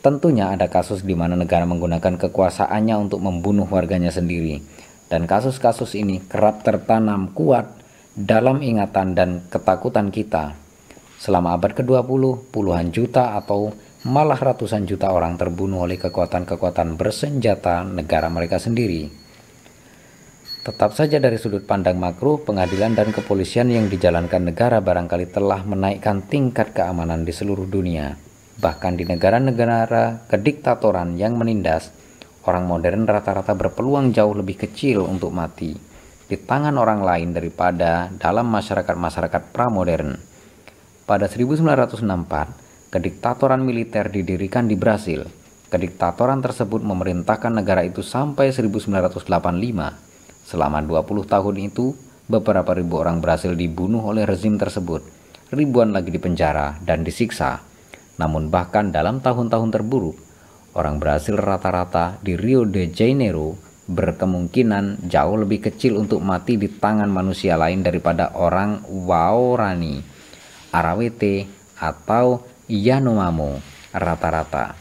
Tentunya ada kasus di mana negara menggunakan kekuasaannya untuk membunuh warganya sendiri. Dan kasus-kasus ini kerap tertanam kuat dalam ingatan dan ketakutan kita. Selama abad ke-20, puluhan juta atau malah ratusan juta orang terbunuh oleh kekuatan-kekuatan bersenjata negara mereka sendiri. Tetap saja dari sudut pandang makro, pengadilan dan kepolisian yang dijalankan negara barangkali telah menaikkan tingkat keamanan di seluruh dunia. Bahkan di negara-negara kediktatoran yang menindas, orang modern rata-rata berpeluang jauh lebih kecil untuk mati di tangan orang lain daripada dalam masyarakat-masyarakat pramodern. Pada 1964, kediktatoran militer didirikan di Brasil. Kediktatoran tersebut memerintahkan negara itu sampai 1985 Selama 20 tahun itu, beberapa ribu orang berhasil dibunuh oleh rezim tersebut. Ribuan lagi dipenjara dan disiksa. Namun bahkan dalam tahun-tahun terburuk, orang Brasil rata-rata di Rio de Janeiro berkemungkinan jauh lebih kecil untuk mati di tangan manusia lain daripada orang Waorani, Arawete, atau Yanomamo rata-rata.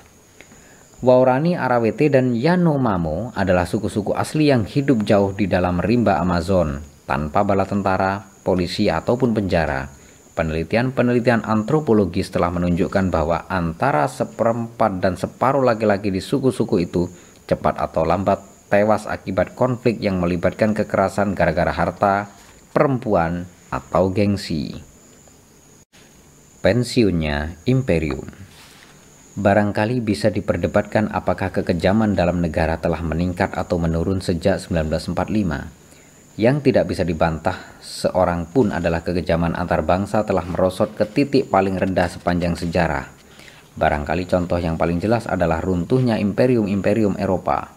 Waurani, Arawete, dan Yanomamo adalah suku-suku asli yang hidup jauh di dalam rimba Amazon, tanpa bala tentara, polisi, ataupun penjara. Penelitian-penelitian antropologis telah menunjukkan bahwa antara seperempat dan separuh laki-laki di suku-suku itu cepat atau lambat tewas akibat konflik yang melibatkan kekerasan gara-gara harta, perempuan, atau gengsi. Pensiunnya Imperium Barangkali bisa diperdebatkan apakah kekejaman dalam negara telah meningkat atau menurun sejak 1945 yang tidak bisa dibantah seorang pun adalah kekejaman antar bangsa telah merosot ke titik paling rendah sepanjang sejarah. Barangkali contoh yang paling jelas adalah runtuhnya imperium-imperium Eropa.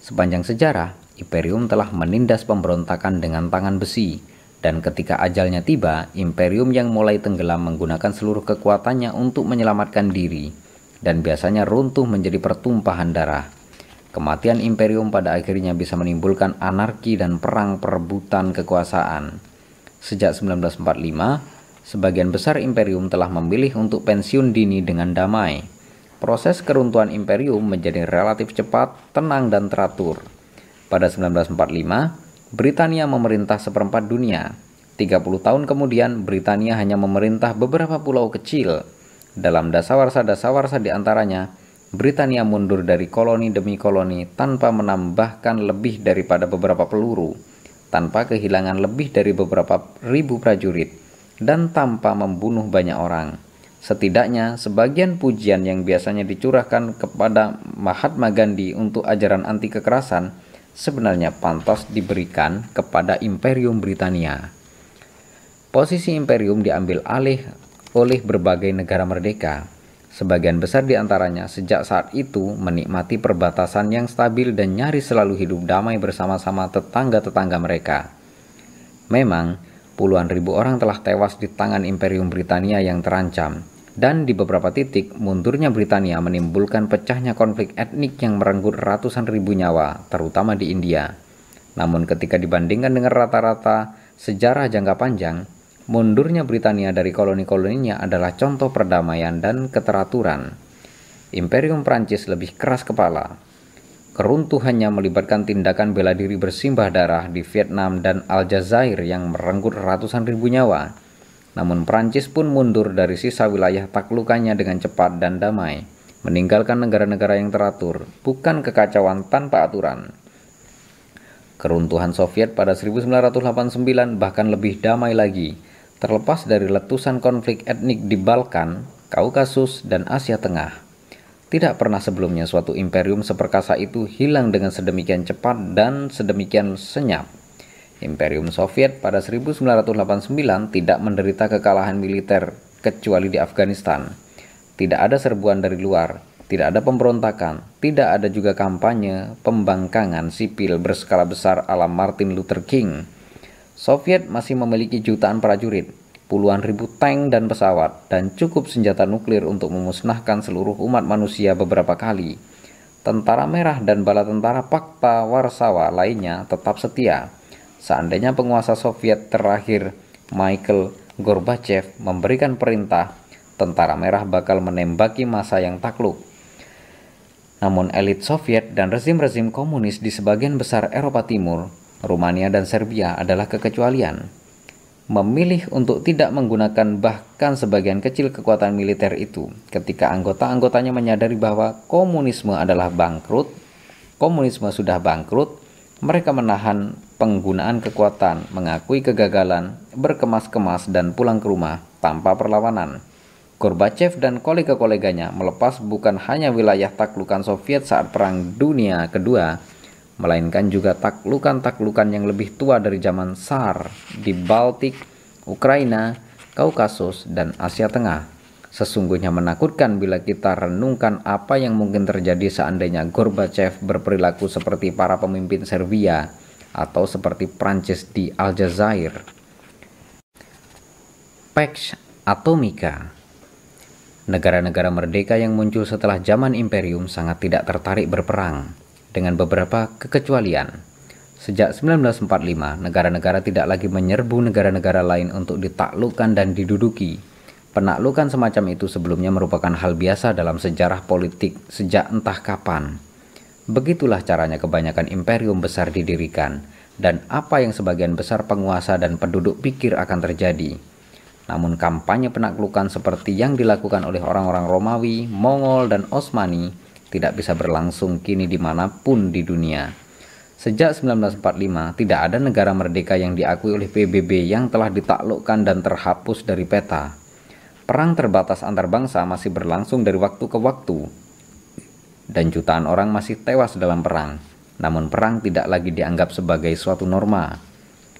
Sepanjang sejarah, imperium telah menindas pemberontakan dengan tangan besi, dan ketika ajalnya tiba, imperium yang mulai tenggelam menggunakan seluruh kekuatannya untuk menyelamatkan diri, dan biasanya runtuh menjadi pertumpahan darah. Kematian imperium pada akhirnya bisa menimbulkan anarki dan perang perebutan kekuasaan. Sejak 1945, sebagian besar imperium telah memilih untuk pensiun dini dengan damai. Proses keruntuhan imperium menjadi relatif cepat, tenang, dan teratur. Pada 1945, Britania memerintah seperempat dunia. 30 tahun kemudian, Britania hanya memerintah beberapa pulau kecil. Dalam dasawarsa-dasawarsa di antaranya, Britania mundur dari koloni demi koloni tanpa menambahkan lebih daripada beberapa peluru, tanpa kehilangan lebih dari beberapa ribu prajurit, dan tanpa membunuh banyak orang. Setidaknya, sebagian pujian yang biasanya dicurahkan kepada Mahatma Gandhi untuk ajaran anti kekerasan sebenarnya pantas diberikan kepada Imperium Britania. Posisi imperium diambil alih oleh berbagai negara merdeka, Sebagian besar di antaranya sejak saat itu menikmati perbatasan yang stabil dan nyaris selalu hidup damai bersama-sama tetangga-tetangga mereka. Memang, puluhan ribu orang telah tewas di tangan Imperium Britania yang terancam, dan di beberapa titik mundurnya Britania menimbulkan pecahnya konflik etnik yang merenggut ratusan ribu nyawa, terutama di India. Namun ketika dibandingkan dengan rata-rata sejarah jangka panjang, Mundurnya Britania dari koloni-koloninya adalah contoh perdamaian dan keteraturan. Imperium Prancis lebih keras kepala. Keruntuhannya melibatkan tindakan bela diri bersimbah darah di Vietnam dan Aljazair yang merenggut ratusan ribu nyawa. Namun Prancis pun mundur dari sisa wilayah taklukannya dengan cepat dan damai, meninggalkan negara-negara yang teratur, bukan kekacauan tanpa aturan. Keruntuhan Soviet pada 1989 bahkan lebih damai lagi, terlepas dari letusan konflik etnik di Balkan, Kaukasus, dan Asia Tengah. Tidak pernah sebelumnya suatu imperium seperkasa itu hilang dengan sedemikian cepat dan sedemikian senyap. Imperium Soviet pada 1989 tidak menderita kekalahan militer kecuali di Afghanistan. Tidak ada serbuan dari luar, tidak ada pemberontakan, tidak ada juga kampanye pembangkangan sipil berskala besar ala Martin Luther King Soviet masih memiliki jutaan prajurit, puluhan ribu tank dan pesawat, dan cukup senjata nuklir untuk memusnahkan seluruh umat manusia beberapa kali. Tentara Merah dan bala tentara Pakta Warsawa lainnya tetap setia. Seandainya penguasa Soviet terakhir, Michael Gorbachev, memberikan perintah, tentara Merah bakal menembaki masa yang takluk. Namun elit Soviet dan rezim-rezim komunis di sebagian besar Eropa Timur Rumania dan Serbia adalah kekecualian. Memilih untuk tidak menggunakan bahkan sebagian kecil kekuatan militer itu ketika anggota-anggotanya menyadari bahwa komunisme adalah bangkrut, komunisme sudah bangkrut, mereka menahan penggunaan kekuatan, mengakui kegagalan, berkemas-kemas dan pulang ke rumah tanpa perlawanan. Gorbachev dan kolega-koleganya melepas bukan hanya wilayah taklukan Soviet saat Perang Dunia Kedua, melainkan juga taklukan-taklukan yang lebih tua dari zaman Tsar di Baltik, Ukraina, Kaukasus, dan Asia Tengah. Sesungguhnya menakutkan bila kita renungkan apa yang mungkin terjadi seandainya Gorbachev berperilaku seperti para pemimpin Serbia atau seperti Prancis di Aljazair. Pax Atomica Negara-negara merdeka yang muncul setelah zaman imperium sangat tidak tertarik berperang dengan beberapa kekecualian. Sejak 1945, negara-negara tidak lagi menyerbu negara-negara lain untuk ditaklukkan dan diduduki. Penaklukan semacam itu sebelumnya merupakan hal biasa dalam sejarah politik sejak entah kapan. Begitulah caranya kebanyakan imperium besar didirikan, dan apa yang sebagian besar penguasa dan penduduk pikir akan terjadi. Namun kampanye penaklukan seperti yang dilakukan oleh orang-orang Romawi, Mongol, dan Osmani tidak bisa berlangsung kini di mana pun di dunia. Sejak 1945, tidak ada negara merdeka yang diakui oleh PBB yang telah ditaklukkan dan terhapus dari peta. Perang terbatas antar bangsa masih berlangsung dari waktu ke waktu, dan jutaan orang masih tewas dalam perang. Namun perang tidak lagi dianggap sebagai suatu norma.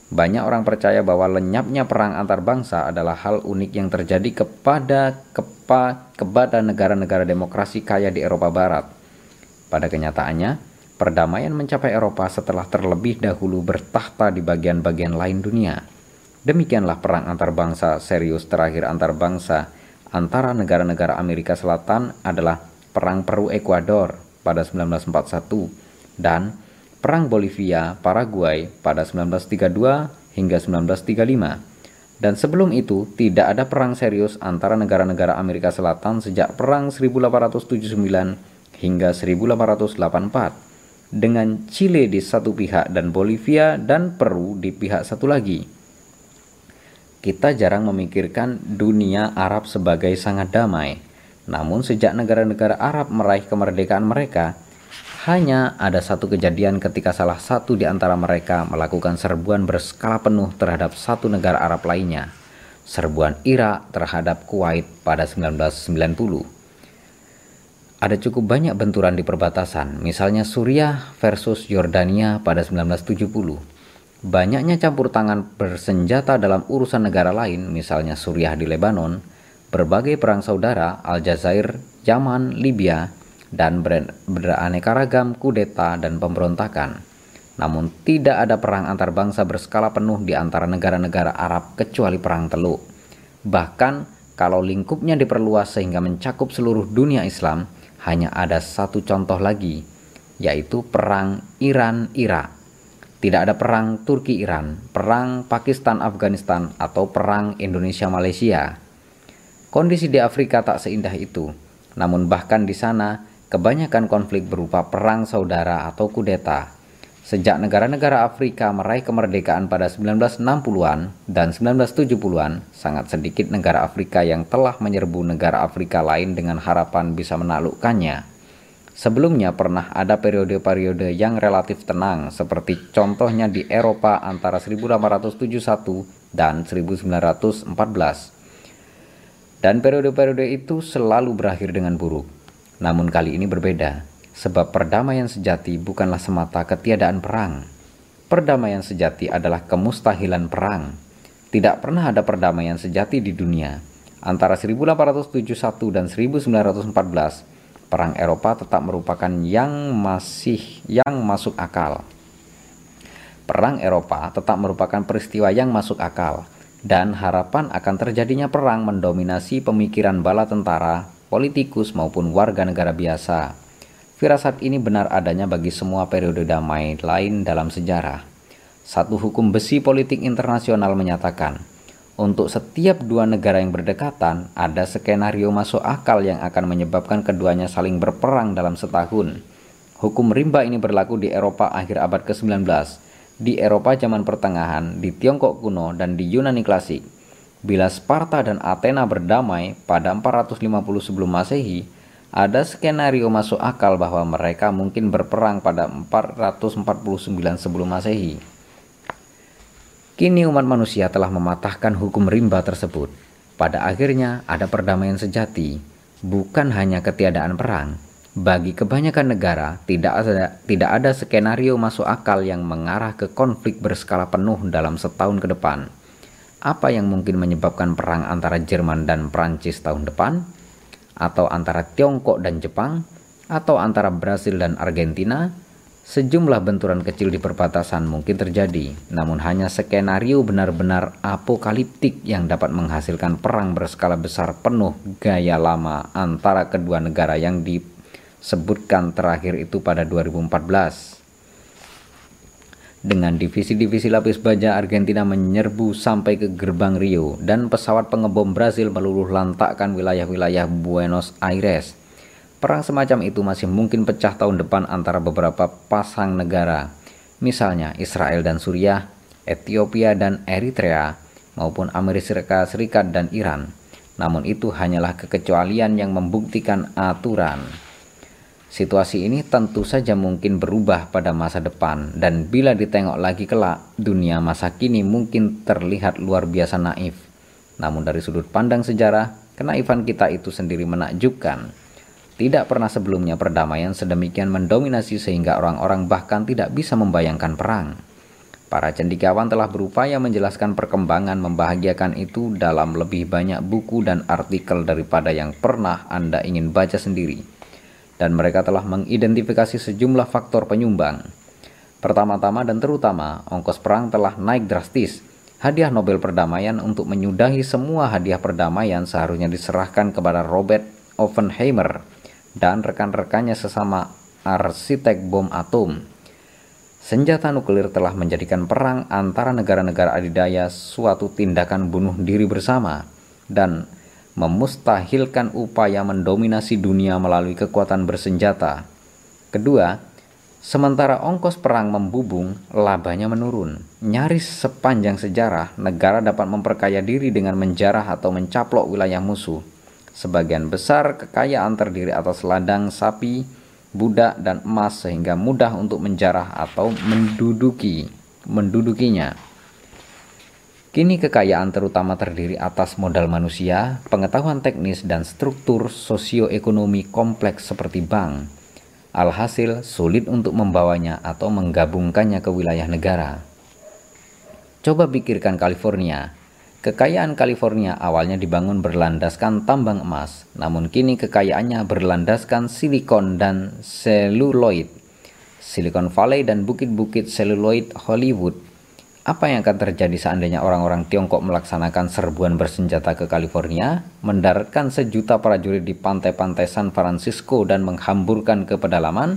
Banyak orang percaya bahwa lenyapnya perang antar bangsa adalah hal unik yang terjadi kepada kepa, kepada negara-negara demokrasi kaya di Eropa Barat. Pada kenyataannya, Perdamaian mencapai Eropa setelah terlebih dahulu bertahta di bagian-bagian lain dunia. Demikianlah perang antar bangsa serius terakhir antar bangsa antara negara-negara Amerika Selatan adalah Perang Peru Ekuador pada 1941 dan Perang Bolivia Paraguay pada 1932 hingga 1935. Dan sebelum itu tidak ada perang serius antara negara-negara Amerika Selatan sejak Perang 1879 hingga 1884 dengan Chile di satu pihak dan Bolivia dan Peru di pihak satu lagi. Kita jarang memikirkan dunia Arab sebagai sangat damai. Namun sejak negara-negara Arab meraih kemerdekaan mereka, hanya ada satu kejadian ketika salah satu di antara mereka melakukan serbuan berskala penuh terhadap satu negara Arab lainnya. Serbuan Irak terhadap Kuwait pada 1990 ada cukup banyak benturan di perbatasan, misalnya Suriah versus Yordania pada 1970. Banyaknya campur tangan bersenjata dalam urusan negara lain, misalnya Suriah di Lebanon, berbagai perang saudara Aljazair, Yaman, Libya, dan beraneka ragam kudeta dan pemberontakan. Namun tidak ada perang antar bangsa berskala penuh di antara negara-negara Arab kecuali perang Teluk. Bahkan kalau lingkupnya diperluas sehingga mencakup seluruh dunia Islam, hanya ada satu contoh lagi, yaitu perang Iran-Irak. Tidak ada perang Turki-Iran, perang Pakistan-Afghanistan, atau perang Indonesia-Malaysia. Kondisi di Afrika tak seindah itu, namun bahkan di sana kebanyakan konflik berupa perang saudara atau kudeta. Sejak negara-negara Afrika meraih kemerdekaan pada 1960-an dan 1970-an, sangat sedikit negara Afrika yang telah menyerbu negara Afrika lain dengan harapan bisa menaklukkannya. Sebelumnya pernah ada periode-periode yang relatif tenang, seperti contohnya di Eropa antara 1871 dan 1914. Dan periode-periode itu selalu berakhir dengan buruk. Namun kali ini berbeda sebab perdamaian sejati bukanlah semata ketiadaan perang. Perdamaian sejati adalah kemustahilan perang. Tidak pernah ada perdamaian sejati di dunia. Antara 1871 dan 1914, perang Eropa tetap merupakan yang masih yang masuk akal. Perang Eropa tetap merupakan peristiwa yang masuk akal dan harapan akan terjadinya perang mendominasi pemikiran bala tentara, politikus maupun warga negara biasa. Firasat ini benar adanya bagi semua periode damai lain dalam sejarah. Satu hukum besi politik internasional menyatakan, untuk setiap dua negara yang berdekatan, ada skenario masuk akal yang akan menyebabkan keduanya saling berperang dalam setahun. Hukum rimba ini berlaku di Eropa akhir abad ke-19, di Eropa zaman pertengahan, di Tiongkok kuno, dan di Yunani klasik. Bila Sparta dan Athena berdamai pada 450 sebelum Masehi, ada skenario masuk akal bahwa mereka mungkin berperang pada 449 sebelum Masehi. Kini umat manusia telah mematahkan hukum rimba tersebut. Pada akhirnya ada perdamaian sejati, bukan hanya ketiadaan perang. Bagi kebanyakan negara, tidak ada, tidak ada skenario masuk akal yang mengarah ke konflik berskala penuh dalam setahun ke depan. Apa yang mungkin menyebabkan perang antara Jerman dan Prancis tahun depan? atau antara Tiongkok dan Jepang, atau antara Brasil dan Argentina, sejumlah benturan kecil di perbatasan mungkin terjadi, namun hanya skenario benar-benar apokaliptik yang dapat menghasilkan perang berskala besar penuh gaya lama antara kedua negara yang disebutkan terakhir itu pada 2014. Dengan divisi-divisi lapis baja, Argentina menyerbu sampai ke gerbang Rio dan pesawat pengebom Brasil meluluh lantakkan wilayah-wilayah Buenos Aires. Perang semacam itu masih mungkin pecah tahun depan antara beberapa pasang negara, misalnya Israel dan Suriah, Ethiopia dan Eritrea, maupun Amerika Serikat dan Iran. Namun itu hanyalah kekecualian yang membuktikan aturan. Situasi ini tentu saja mungkin berubah pada masa depan dan bila ditengok lagi kelak, dunia masa kini mungkin terlihat luar biasa naif. Namun dari sudut pandang sejarah, kenaifan kita itu sendiri menakjubkan. Tidak pernah sebelumnya perdamaian sedemikian mendominasi sehingga orang-orang bahkan tidak bisa membayangkan perang. Para cendikiawan telah berupaya menjelaskan perkembangan membahagiakan itu dalam lebih banyak buku dan artikel daripada yang pernah Anda ingin baca sendiri dan mereka telah mengidentifikasi sejumlah faktor penyumbang. Pertama-tama dan terutama, ongkos perang telah naik drastis. Hadiah Nobel Perdamaian untuk menyudahi semua hadiah perdamaian seharusnya diserahkan kepada Robert Oppenheimer dan rekan-rekannya sesama arsitek bom atom. Senjata nuklir telah menjadikan perang antara negara-negara adidaya suatu tindakan bunuh diri bersama dan memustahilkan upaya mendominasi dunia melalui kekuatan bersenjata. Kedua, sementara ongkos perang membubung, labanya menurun. Nyaris sepanjang sejarah, negara dapat memperkaya diri dengan menjarah atau mencaplok wilayah musuh. Sebagian besar kekayaan terdiri atas ladang sapi, budak, dan emas sehingga mudah untuk menjarah atau menduduki mendudukinya. Kini kekayaan terutama terdiri atas modal manusia, pengetahuan teknis dan struktur sosioekonomi kompleks seperti bank. Alhasil sulit untuk membawanya atau menggabungkannya ke wilayah negara. Coba pikirkan California. Kekayaan California awalnya dibangun berlandaskan tambang emas, namun kini kekayaannya berlandaskan silikon dan seluloid. Silicon Valley dan bukit-bukit seluloid Hollywood apa yang akan terjadi seandainya orang-orang Tiongkok melaksanakan serbuan bersenjata ke California, mendaratkan sejuta prajurit di pantai-pantai San Francisco dan menghamburkan ke pedalaman?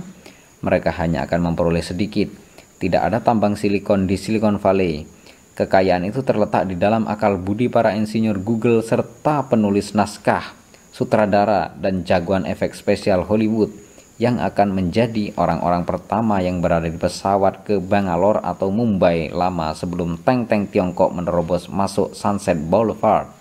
Mereka hanya akan memperoleh sedikit. Tidak ada tambang silikon di Silicon Valley. Kekayaan itu terletak di dalam akal budi para insinyur Google serta penulis naskah, sutradara, dan jagoan efek spesial Hollywood yang akan menjadi orang-orang pertama yang berada di pesawat ke Bangalore atau Mumbai lama sebelum tank-tank Tiongkok menerobos masuk Sunset Boulevard.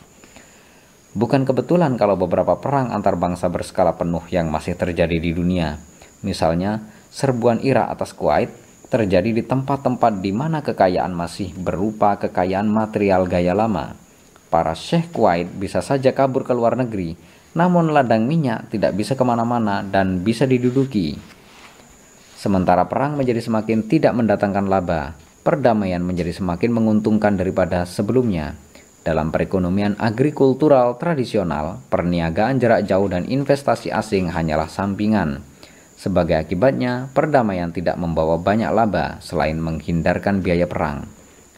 Bukan kebetulan kalau beberapa perang antar bangsa berskala penuh yang masih terjadi di dunia, misalnya serbuan Irak atas Kuwait, terjadi di tempat-tempat di mana kekayaan masih berupa kekayaan material gaya lama. Para syekh Kuwait bisa saja kabur ke luar negeri namun ladang minyak tidak bisa ke mana-mana dan bisa diduduki. Sementara perang menjadi semakin tidak mendatangkan laba, perdamaian menjadi semakin menguntungkan daripada sebelumnya. Dalam perekonomian agrikultural tradisional, perniagaan jarak jauh dan investasi asing hanyalah sampingan. Sebagai akibatnya, perdamaian tidak membawa banyak laba selain menghindarkan biaya perang.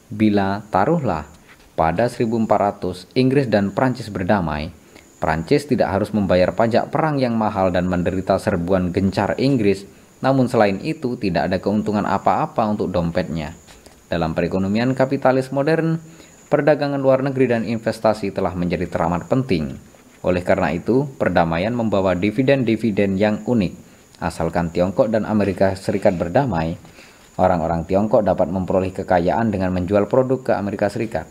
Bila taruhlah pada 1400 Inggris dan Prancis berdamai, Prancis tidak harus membayar pajak perang yang mahal dan menderita serbuan gencar Inggris, namun selain itu tidak ada keuntungan apa-apa untuk dompetnya. Dalam perekonomian kapitalis modern, perdagangan luar negeri dan investasi telah menjadi teramat penting. Oleh karena itu, perdamaian membawa dividen-dividen yang unik. Asalkan Tiongkok dan Amerika Serikat berdamai, orang-orang Tiongkok dapat memperoleh kekayaan dengan menjual produk ke Amerika Serikat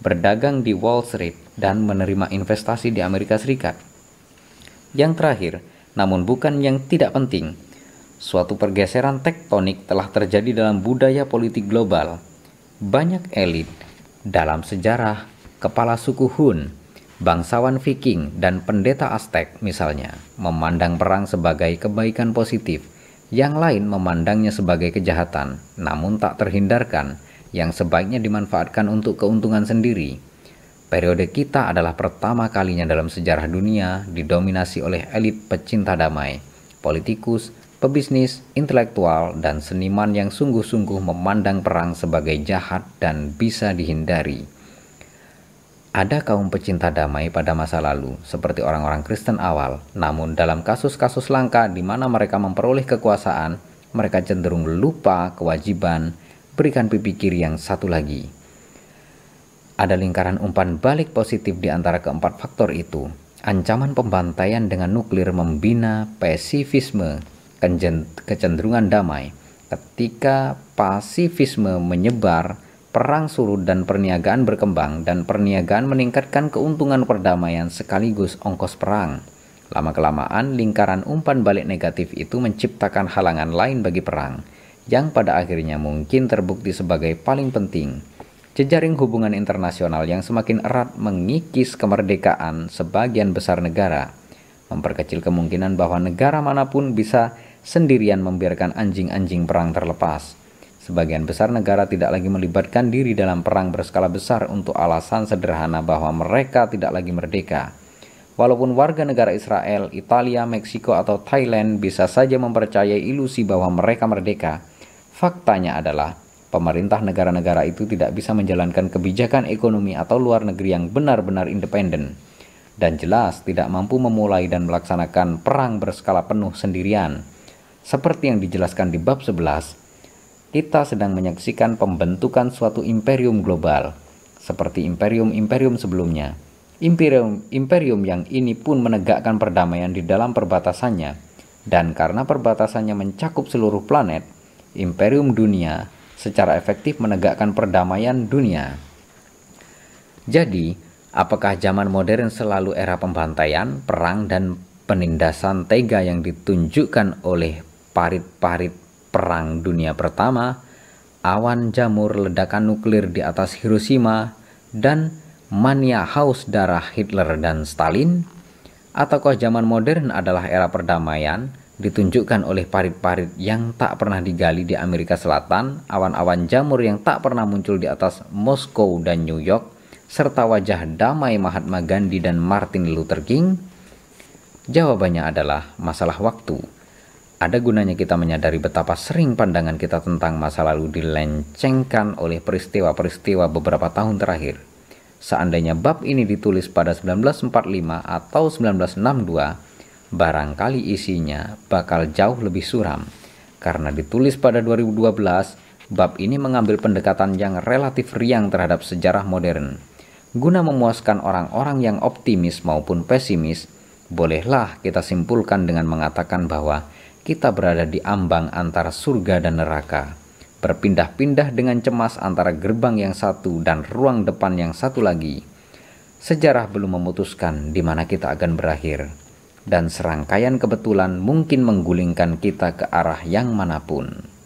berdagang di Wall Street, dan menerima investasi di Amerika Serikat. Yang terakhir, namun bukan yang tidak penting, suatu pergeseran tektonik telah terjadi dalam budaya politik global. Banyak elit dalam sejarah kepala suku Hun, bangsawan Viking, dan pendeta Aztec misalnya, memandang perang sebagai kebaikan positif, yang lain memandangnya sebagai kejahatan, namun tak terhindarkan yang sebaiknya dimanfaatkan untuk keuntungan sendiri. Periode kita adalah pertama kalinya dalam sejarah dunia didominasi oleh elit pecinta damai, politikus, pebisnis, intelektual, dan seniman yang sungguh-sungguh memandang perang sebagai jahat dan bisa dihindari. Ada kaum pecinta damai pada masa lalu, seperti orang-orang Kristen awal, namun dalam kasus-kasus langka di mana mereka memperoleh kekuasaan, mereka cenderung lupa kewajiban berikan pipi kiri yang satu lagi. Ada lingkaran umpan balik positif di antara keempat faktor itu. Ancaman pembantaian dengan nuklir membina pasifisme, kecenderungan damai. Ketika pasifisme menyebar, perang surut dan perniagaan berkembang dan perniagaan meningkatkan keuntungan perdamaian sekaligus ongkos perang. Lama-kelamaan, lingkaran umpan balik negatif itu menciptakan halangan lain bagi perang, yang pada akhirnya mungkin terbukti sebagai paling penting. Jejaring hubungan internasional yang semakin erat mengikis kemerdekaan sebagian besar negara, memperkecil kemungkinan bahwa negara mana pun bisa sendirian membiarkan anjing-anjing perang terlepas. Sebagian besar negara tidak lagi melibatkan diri dalam perang berskala besar untuk alasan sederhana bahwa mereka tidak lagi merdeka. Walaupun warga negara Israel, Italia, Meksiko, atau Thailand bisa saja mempercayai ilusi bahwa mereka merdeka, faktanya adalah pemerintah negara-negara itu tidak bisa menjalankan kebijakan ekonomi atau luar negeri yang benar-benar independen. Dan jelas tidak mampu memulai dan melaksanakan perang berskala penuh sendirian. Seperti yang dijelaskan di bab 11, kita sedang menyaksikan pembentukan suatu imperium global, seperti imperium-imperium sebelumnya. Imperium, imperium yang ini pun menegakkan perdamaian di dalam perbatasannya, dan karena perbatasannya mencakup seluruh planet, imperium dunia secara efektif menegakkan perdamaian dunia. Jadi, apakah zaman modern selalu era pembantaian, perang, dan penindasan tega yang ditunjukkan oleh parit-parit perang dunia pertama, awan jamur ledakan nuklir di atas Hiroshima, dan mania haus darah Hitler dan Stalin? Ataukah zaman modern adalah era perdamaian ditunjukkan oleh parit-parit yang tak pernah digali di Amerika Selatan, awan-awan jamur yang tak pernah muncul di atas Moskow dan New York, serta wajah damai Mahatma Gandhi dan Martin Luther King? Jawabannya adalah masalah waktu. Ada gunanya kita menyadari betapa sering pandangan kita tentang masa lalu dilencengkan oleh peristiwa-peristiwa beberapa tahun terakhir. Seandainya bab ini ditulis pada 1945 atau 1962, barangkali isinya bakal jauh lebih suram. Karena ditulis pada 2012, bab ini mengambil pendekatan yang relatif riang terhadap sejarah modern. Guna memuaskan orang-orang yang optimis maupun pesimis, bolehlah kita simpulkan dengan mengatakan bahwa kita berada di ambang antara surga dan neraka berpindah-pindah dengan cemas antara gerbang yang satu dan ruang depan yang satu lagi. Sejarah belum memutuskan di mana kita akan berakhir, dan serangkaian kebetulan mungkin menggulingkan kita ke arah yang mana pun.